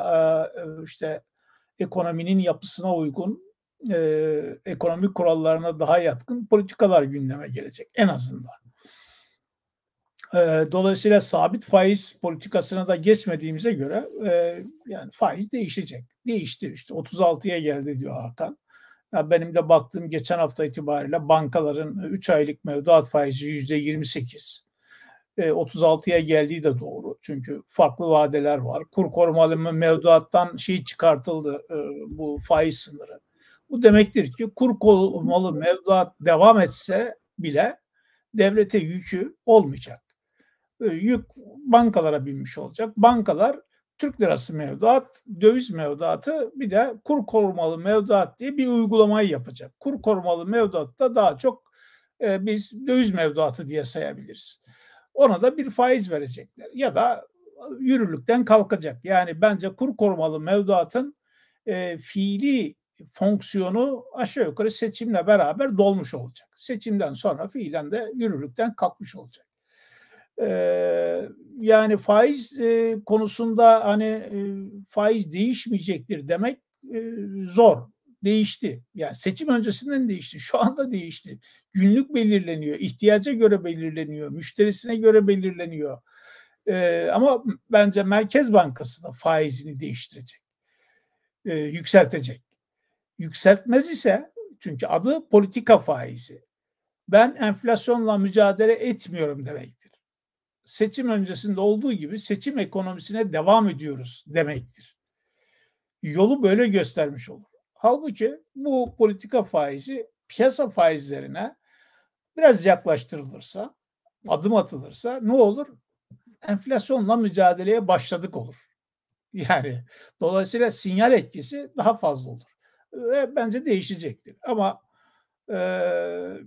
e, e, işte ekonominin yapısına uygun, ekonomik kurallarına daha yatkın politikalar gündeme gelecek en azından. Dolayısıyla sabit faiz politikasına da geçmediğimize göre yani faiz değişecek. Değişti işte 36'ya geldi diyor Hakan. Ya benim de baktığım geçen hafta itibariyle bankaların 3 aylık mevduat faizi %28. 36'ya geldiği de doğru. Çünkü farklı vadeler var. Kur korumalı mevduattan şey çıkartıldı bu faiz sınırı. Bu demektir ki kur korumalı mevduat devam etse bile devlete yükü olmayacak. Yük bankalara binmiş olacak. Bankalar Türk lirası mevduat, döviz mevduatı bir de kur korumalı mevduat diye bir uygulamayı yapacak. Kur korumalı mevduatta daha çok e, biz döviz mevduatı diye sayabiliriz. Ona da bir faiz verecekler ya da yürürlükten kalkacak. Yani bence kur korumalı mevduatın e, fiili fonksiyonu aşağı yukarı seçimle beraber dolmuş olacak. Seçimden sonra fiilen de yürürlükten kalkmış olacak. Yani faiz e, konusunda hani e, faiz değişmeyecektir demek e, zor. Değişti. Yani seçim öncesinden değişti. Şu anda değişti. Günlük belirleniyor. ihtiyaca göre belirleniyor. Müşterisine göre belirleniyor. Ee, ama bence Merkez Bankası da faizini değiştirecek. Ee, yükseltecek. Yükseltmez ise çünkü adı politika faizi. Ben enflasyonla mücadele etmiyorum demektir seçim öncesinde olduğu gibi seçim ekonomisine devam ediyoruz demektir. Yolu böyle göstermiş olur. Halbuki bu politika faizi piyasa faizlerine biraz yaklaştırılırsa, adım atılırsa ne olur? Enflasyonla mücadeleye başladık olur. Yani dolayısıyla sinyal etkisi daha fazla olur. Ve bence değişecektir. Ama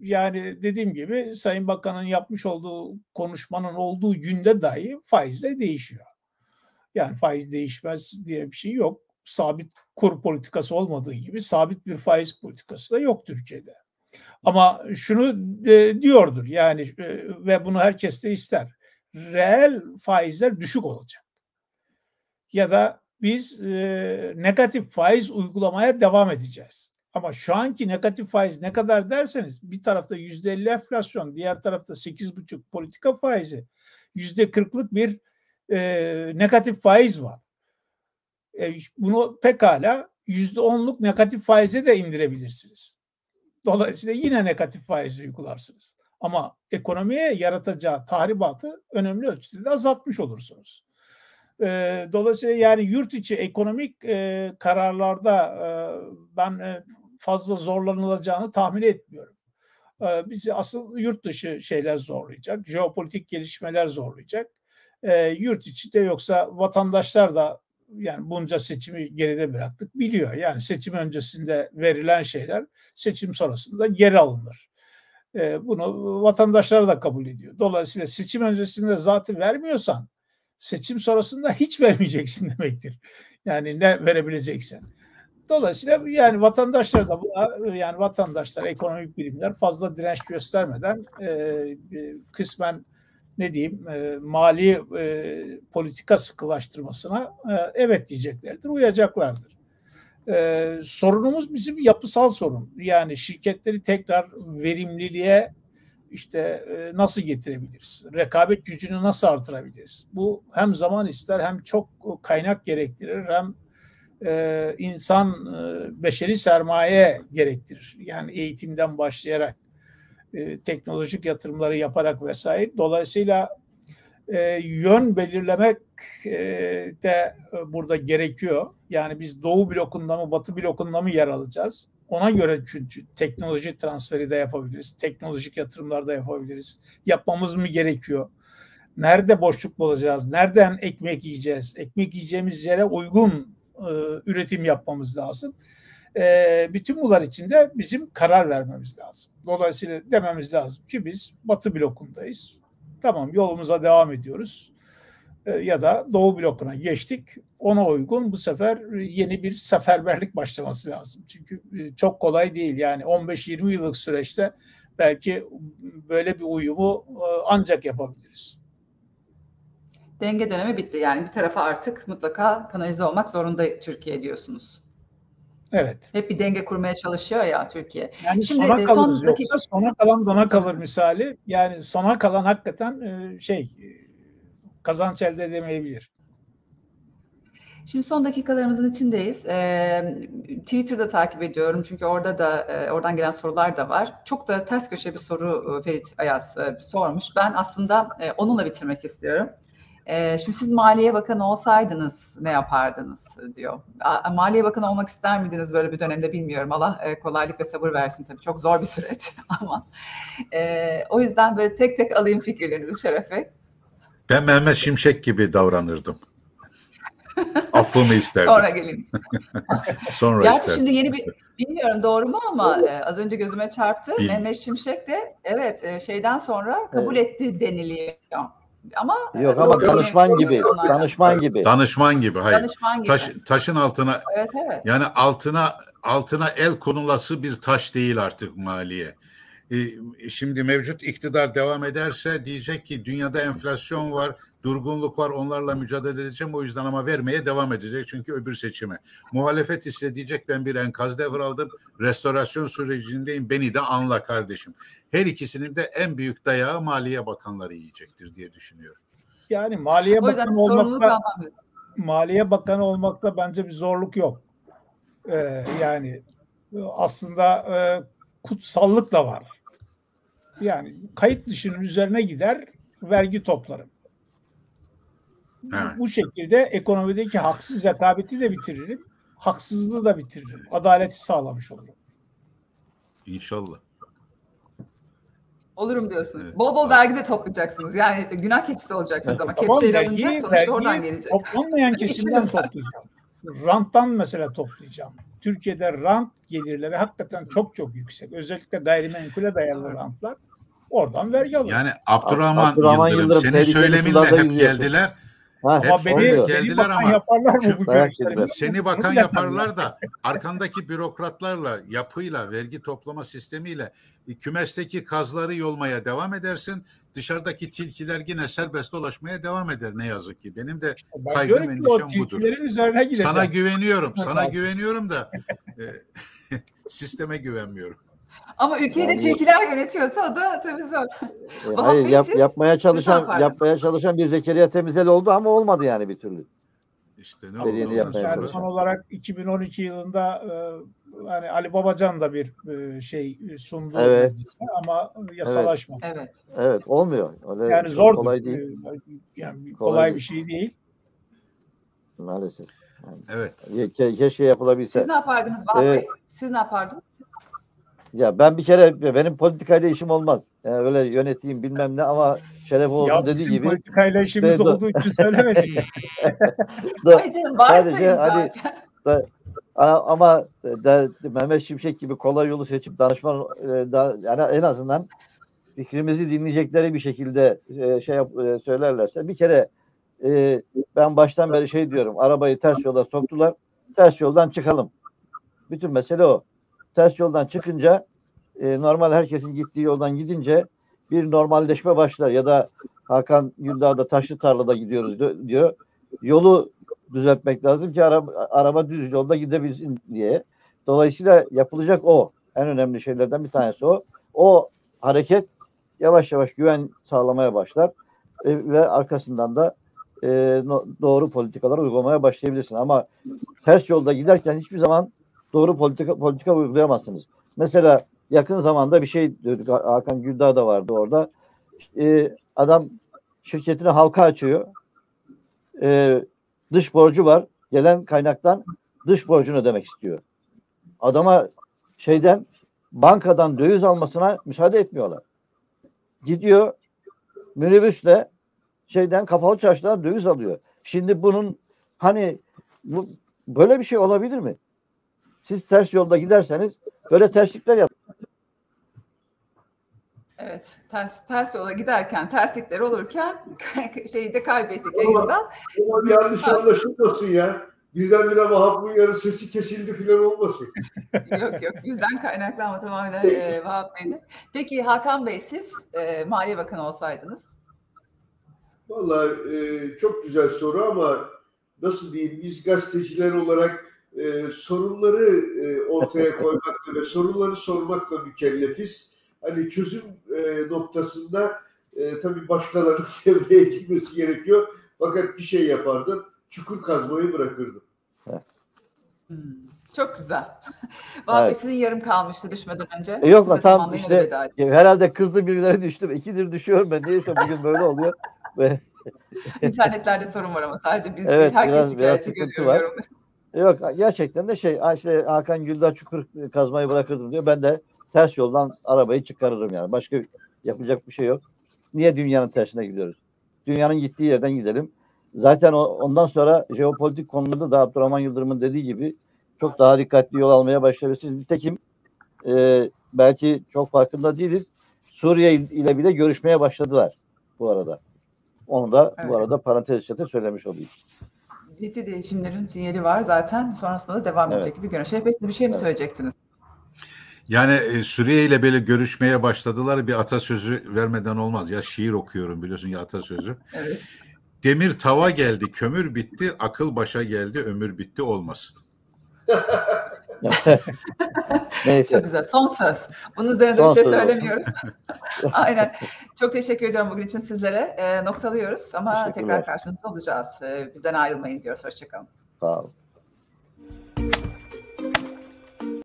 yani dediğim gibi Sayın Bakan'ın yapmış olduğu konuşmanın olduğu günde dahi faizler değişiyor. Yani faiz değişmez diye bir şey yok. Sabit kur politikası olmadığı gibi sabit bir faiz politikası da yok Türkiye'de. Ama şunu e, diyordur yani e, ve bunu herkes de ister. Reel faizler düşük olacak. Ya da biz e, negatif faiz uygulamaya devam edeceğiz. Ama şu anki negatif faiz ne kadar derseniz bir tarafta yüzde elli enflasyon, diğer tarafta sekiz buçuk politika faizi, yüzde kırklık bir e, negatif faiz var. E, bunu pekala yüzde onluk negatif faize de indirebilirsiniz. Dolayısıyla yine negatif faiz uygularsınız. Ama ekonomiye yaratacağı tahribatı önemli ölçüde azaltmış olursunuz. E, dolayısıyla yani yurt içi ekonomik e, kararlarda e, ben e, fazla zorlanılacağını tahmin etmiyorum. E, bizi asıl yurt dışı şeyler zorlayacak, jeopolitik gelişmeler zorlayacak. E, yurt içi de yoksa vatandaşlar da yani bunca seçimi geride bıraktık biliyor. Yani seçim öncesinde verilen şeyler seçim sonrasında geri alınır. E, bunu vatandaşlar da kabul ediyor. Dolayısıyla seçim öncesinde zaten vermiyorsan seçim sonrasında hiç vermeyeceksin demektir. Yani ne verebileceksen. Dolayısıyla yani vatandaşlar da yani vatandaşlar ekonomik bilimler fazla direnç göstermeden e, e, kısmen ne diyeyim e, mali e, politika sıkılaştırmasına e, evet diyeceklerdir, uyacaklardır. E, sorunumuz bizim yapısal sorun. Yani şirketleri tekrar verimliliğe işte e, nasıl getirebiliriz? Rekabet gücünü nasıl artırabiliriz? Bu hem zaman ister hem çok kaynak gerektirir hem e, insan e, beşeri sermaye gerektirir. Yani eğitimden başlayarak e, teknolojik yatırımları yaparak vesaire. Dolayısıyla e, yön belirlemek de burada gerekiyor. Yani biz Doğu blokunda mı Batı blokunda mı yer alacağız? Ona göre çünkü teknoloji transferi de yapabiliriz. Teknolojik yatırımlar da yapabiliriz. Yapmamız mı gerekiyor? Nerede boşluk bulacağız? Nereden ekmek yiyeceğiz? Ekmek yiyeceğimiz yere uygun e, üretim yapmamız lazım. E, bütün bunlar için de bizim karar vermemiz lazım. Dolayısıyla dememiz lazım ki biz Batı blokundayız. Tamam yolumuza devam ediyoruz. E, ya da Doğu blokuna geçtik. Ona uygun bu sefer yeni bir seferberlik başlaması lazım. Çünkü e, çok kolay değil. Yani 15-20 yıllık süreçte belki böyle bir uyumu e, ancak yapabiliriz denge dönemi bitti. Yani bir tarafa artık mutlaka kanalize olmak zorunda Türkiye diyorsunuz. Evet. Hep bir denge kurmaya çalışıyor ya Türkiye. Yani Şimdi sona kalırız son yoksa sona kalan dona kalır misali. Yani sona kalan hakikaten e, şey e, kazanç elde edemeyebilir. Şimdi son dakikalarımızın içindeyiz. Ee, Twitter'da takip ediyorum çünkü orada da e, oradan gelen sorular da var. Çok da ters köşe bir soru Ferit Ayaz e, sormuş. Ben aslında e, onunla bitirmek istiyorum. E, şimdi siz Maliye Bakanı olsaydınız ne yapardınız diyor. A, Maliye Bakanı olmak ister miydiniz böyle bir dönemde bilmiyorum. Allah e, kolaylık ve sabır versin tabii. Çok zor bir süreç ama. E, o yüzden böyle tek tek alayım fikirlerinizi Şerefe. Ben Mehmet Şimşek gibi davranırdım. Affımı isterdim. Sonra geleyim. Sonra Gerçi isterdim. şimdi yeni bir, bilmiyorum doğru mu ama e, az önce gözüme çarptı. Bil. Mehmet Şimşek de evet e, şeyden sonra kabul evet. etti deniliyor. Ama yok ama danışman gibi, danışman gibi. Danışman gibi hayır. Danışman gibi. Taş, taşın altına evet, evet. yani altına altına el konulası bir taş değil artık maliye. Ee, şimdi mevcut iktidar devam ederse diyecek ki dünyada enflasyon var, durgunluk var onlarla mücadele edeceğim o yüzden ama vermeye devam edecek çünkü öbür seçime. Muhalefet ise diyecek ben bir enkaz devraldım, restorasyon sürecindeyim beni de anla kardeşim. Her ikisinin de en büyük dayağı Maliye Bakanları yiyecektir diye düşünüyorum. Yani Maliye Bakanı olmakta Maliye Bakanı olmakta bence bir zorluk yok. Ee, yani aslında e, kutsallık da var. Yani kayıt dışının üzerine gider vergi toplarım. Evet. Bu şekilde ekonomideki haksız rekabeti de bitiririm. Haksızlığı da bitiririm. Adaleti sağlamış olurum. İnşallah. Olurum diyorsunuz. Evet. Bol bol vergi de toplayacaksınız. Yani günah keçisi olacaksınız ama tamam, kepçeyle alınacak sonuçta oradan gelecek. Toplanmayan kesimden toplayacağım. Ranttan mesela toplayacağım. Türkiye'de rant gelirleri hakikaten çok çok yüksek. Özellikle gayrimenkule dayalı rantlar. Oradan vergi alıyor. Yani Abdurrahman, Abdurrahman Yıldırım, Yıldırım senin söyleminle hep geldiler. Ha, hep beni, geldiler ama yaparlar mı bu seni bakan yaparlar da arkandaki bürokratlarla, yapıyla, vergi toplama sistemiyle kümesteki kazları yolmaya devam edersin. Dışarıdaki tilkiler yine serbest dolaşmaya devam eder ne yazık ki. Benim de ben kaygım endişem budur. Üzerine sana güveniyorum. Sana güveniyorum da e, sisteme güvenmiyorum. Ama ülkeyi de tilkiler yönetiyorsa o da tabii zor. E, hayır yap, yapmaya çalışan yapmaya çalışan bir Zekeriya Temizel oldu ama olmadı yani bir türlü. İşte ne oldu? Yani son olarak 2012 yılında e, yani Ali Babacan da bir e, şey sundu evet. ama yasalaşmadı. Evet. Evet, olmuyor. Öyle yani zor kolay değil. Yani kolay, kolay bir şey değil. Maalesef. Yani, evet. Ke keşke yapılabilse. Siz ne yapardınız Vahap evet. Siz ne yapardınız? Ya ben bir kere benim politikayla işim olmaz. Yani öyle yöneteyim bilmem ne ama şeref olsun dediği gibi. politikayla işimiz de, olduğu için söylemedim. Hayır canım sadece hani, da, ama da, Mehmet Şimşek gibi kolay yolu seçip danışman da, yani en azından fikrimizi dinleyecekleri bir şekilde e, şey yap, e, söylerlerse bir kere e, ben baştan beri şey diyorum arabayı ters yola soktular ters yoldan çıkalım. Bütün mesele o ters yoldan çıkınca e, normal herkesin gittiği yoldan gidince bir normalleşme başlar ya da Hakan Güldağ'da taşlı tarlada gidiyoruz diyor. Yolu düzeltmek lazım ki araba, araba düz yolda gidebilsin diye. Dolayısıyla yapılacak o. En önemli şeylerden bir tanesi o. O hareket yavaş yavaş güven sağlamaya başlar e, ve arkasından da e, no, doğru politikalar uygulamaya başlayabilirsin. Ama ters yolda giderken hiçbir zaman doğru politika politika uygulayamazsınız. Mesela yakın zamanda bir şey dedik, Hakan Güldağ da vardı orada. E, adam şirketini halka açıyor. E, dış borcu var. Gelen kaynaktan dış borcunu ödemek istiyor. Adama şeyden bankadan döviz almasına müsaade etmiyorlar. Gidiyor minibüsle şeyden kapalı çarşıdan döviz alıyor. Şimdi bunun hani bu, böyle bir şey olabilir mi? Siz ters yolda giderseniz böyle terslikler yap. Evet, ters ters yola giderken, terslikler olurken şeyi de kaybettik yayından. Ama bir yanlış anlaşılmasın ya. Birdenbire Vahap'ın yarı sesi kesildi filan olmasın. yok yok bizden kaynaklanma tamamen e, Vahap Bey'de. Peki Hakan Bey siz e, Maliye Bakanı olsaydınız? Vallahi e, çok güzel soru ama nasıl diyeyim biz gazeteciler olarak e, sorunları e, ortaya koymakla ve sorunları sormakla mükellefiz. Hani çözüm e, noktasında e, tabii başkalarının devreye girmesi gerekiyor. Fakat bir şey yapardım çukur kazmayı bırakırdım. Hmm, çok güzel. Vahap evet. sizin yarım kalmıştı düşmeden önce. E yok lan tam işte herhalde kızdı birileri düştüm. İkidir düşüyorum ben. Neyse bugün böyle oluyor. Ve İnternetlerde sorun var ama sadece biz evet, değil. Herkes biraz, şikayetçi biraz görüyor. Yok gerçekten de şey işte Hakan Güldağ çukur kazmayı bırakırdım diyor. Ben de ters yoldan arabayı çıkarırım yani. Başka yapacak bir şey yok. Niye dünyanın tersine gidiyoruz? Dünyanın gittiği yerden gidelim. Zaten ondan sonra jeopolitik konularda da Abdurrahman Yıldırım'ın dediği gibi çok daha dikkatli yol almaya başlayabilirsiniz. Nitekim e, belki çok farkında değiliz. Suriye ile bile görüşmeye başladılar bu arada. Onu da evet. bu arada parantez içinde söylemiş olayım. Ciddi değişimlerin sinyali var zaten. Sonrasında da devam evet. edecek gibi görünüyor. Şerif Bey siz bir şey mi evet. söyleyecektiniz? Yani Suriye ile böyle görüşmeye başladılar. Bir atasözü vermeden olmaz. Ya şiir okuyorum biliyorsun ya atasözü. Evet. Demir tava geldi, kömür bitti, akıl başa geldi, ömür bitti olmasın. Neyse. Çok güzel. Son söz. Bunun üzerinde Son bir şey söylemiyoruz. Aynen. Çok teşekkür ediyorum bugün için sizlere. E, noktalıyoruz ama tekrar karşınızda olacağız. E, bizden ayrılmayın diyoruz. Hoşçakalın. Sağ olun.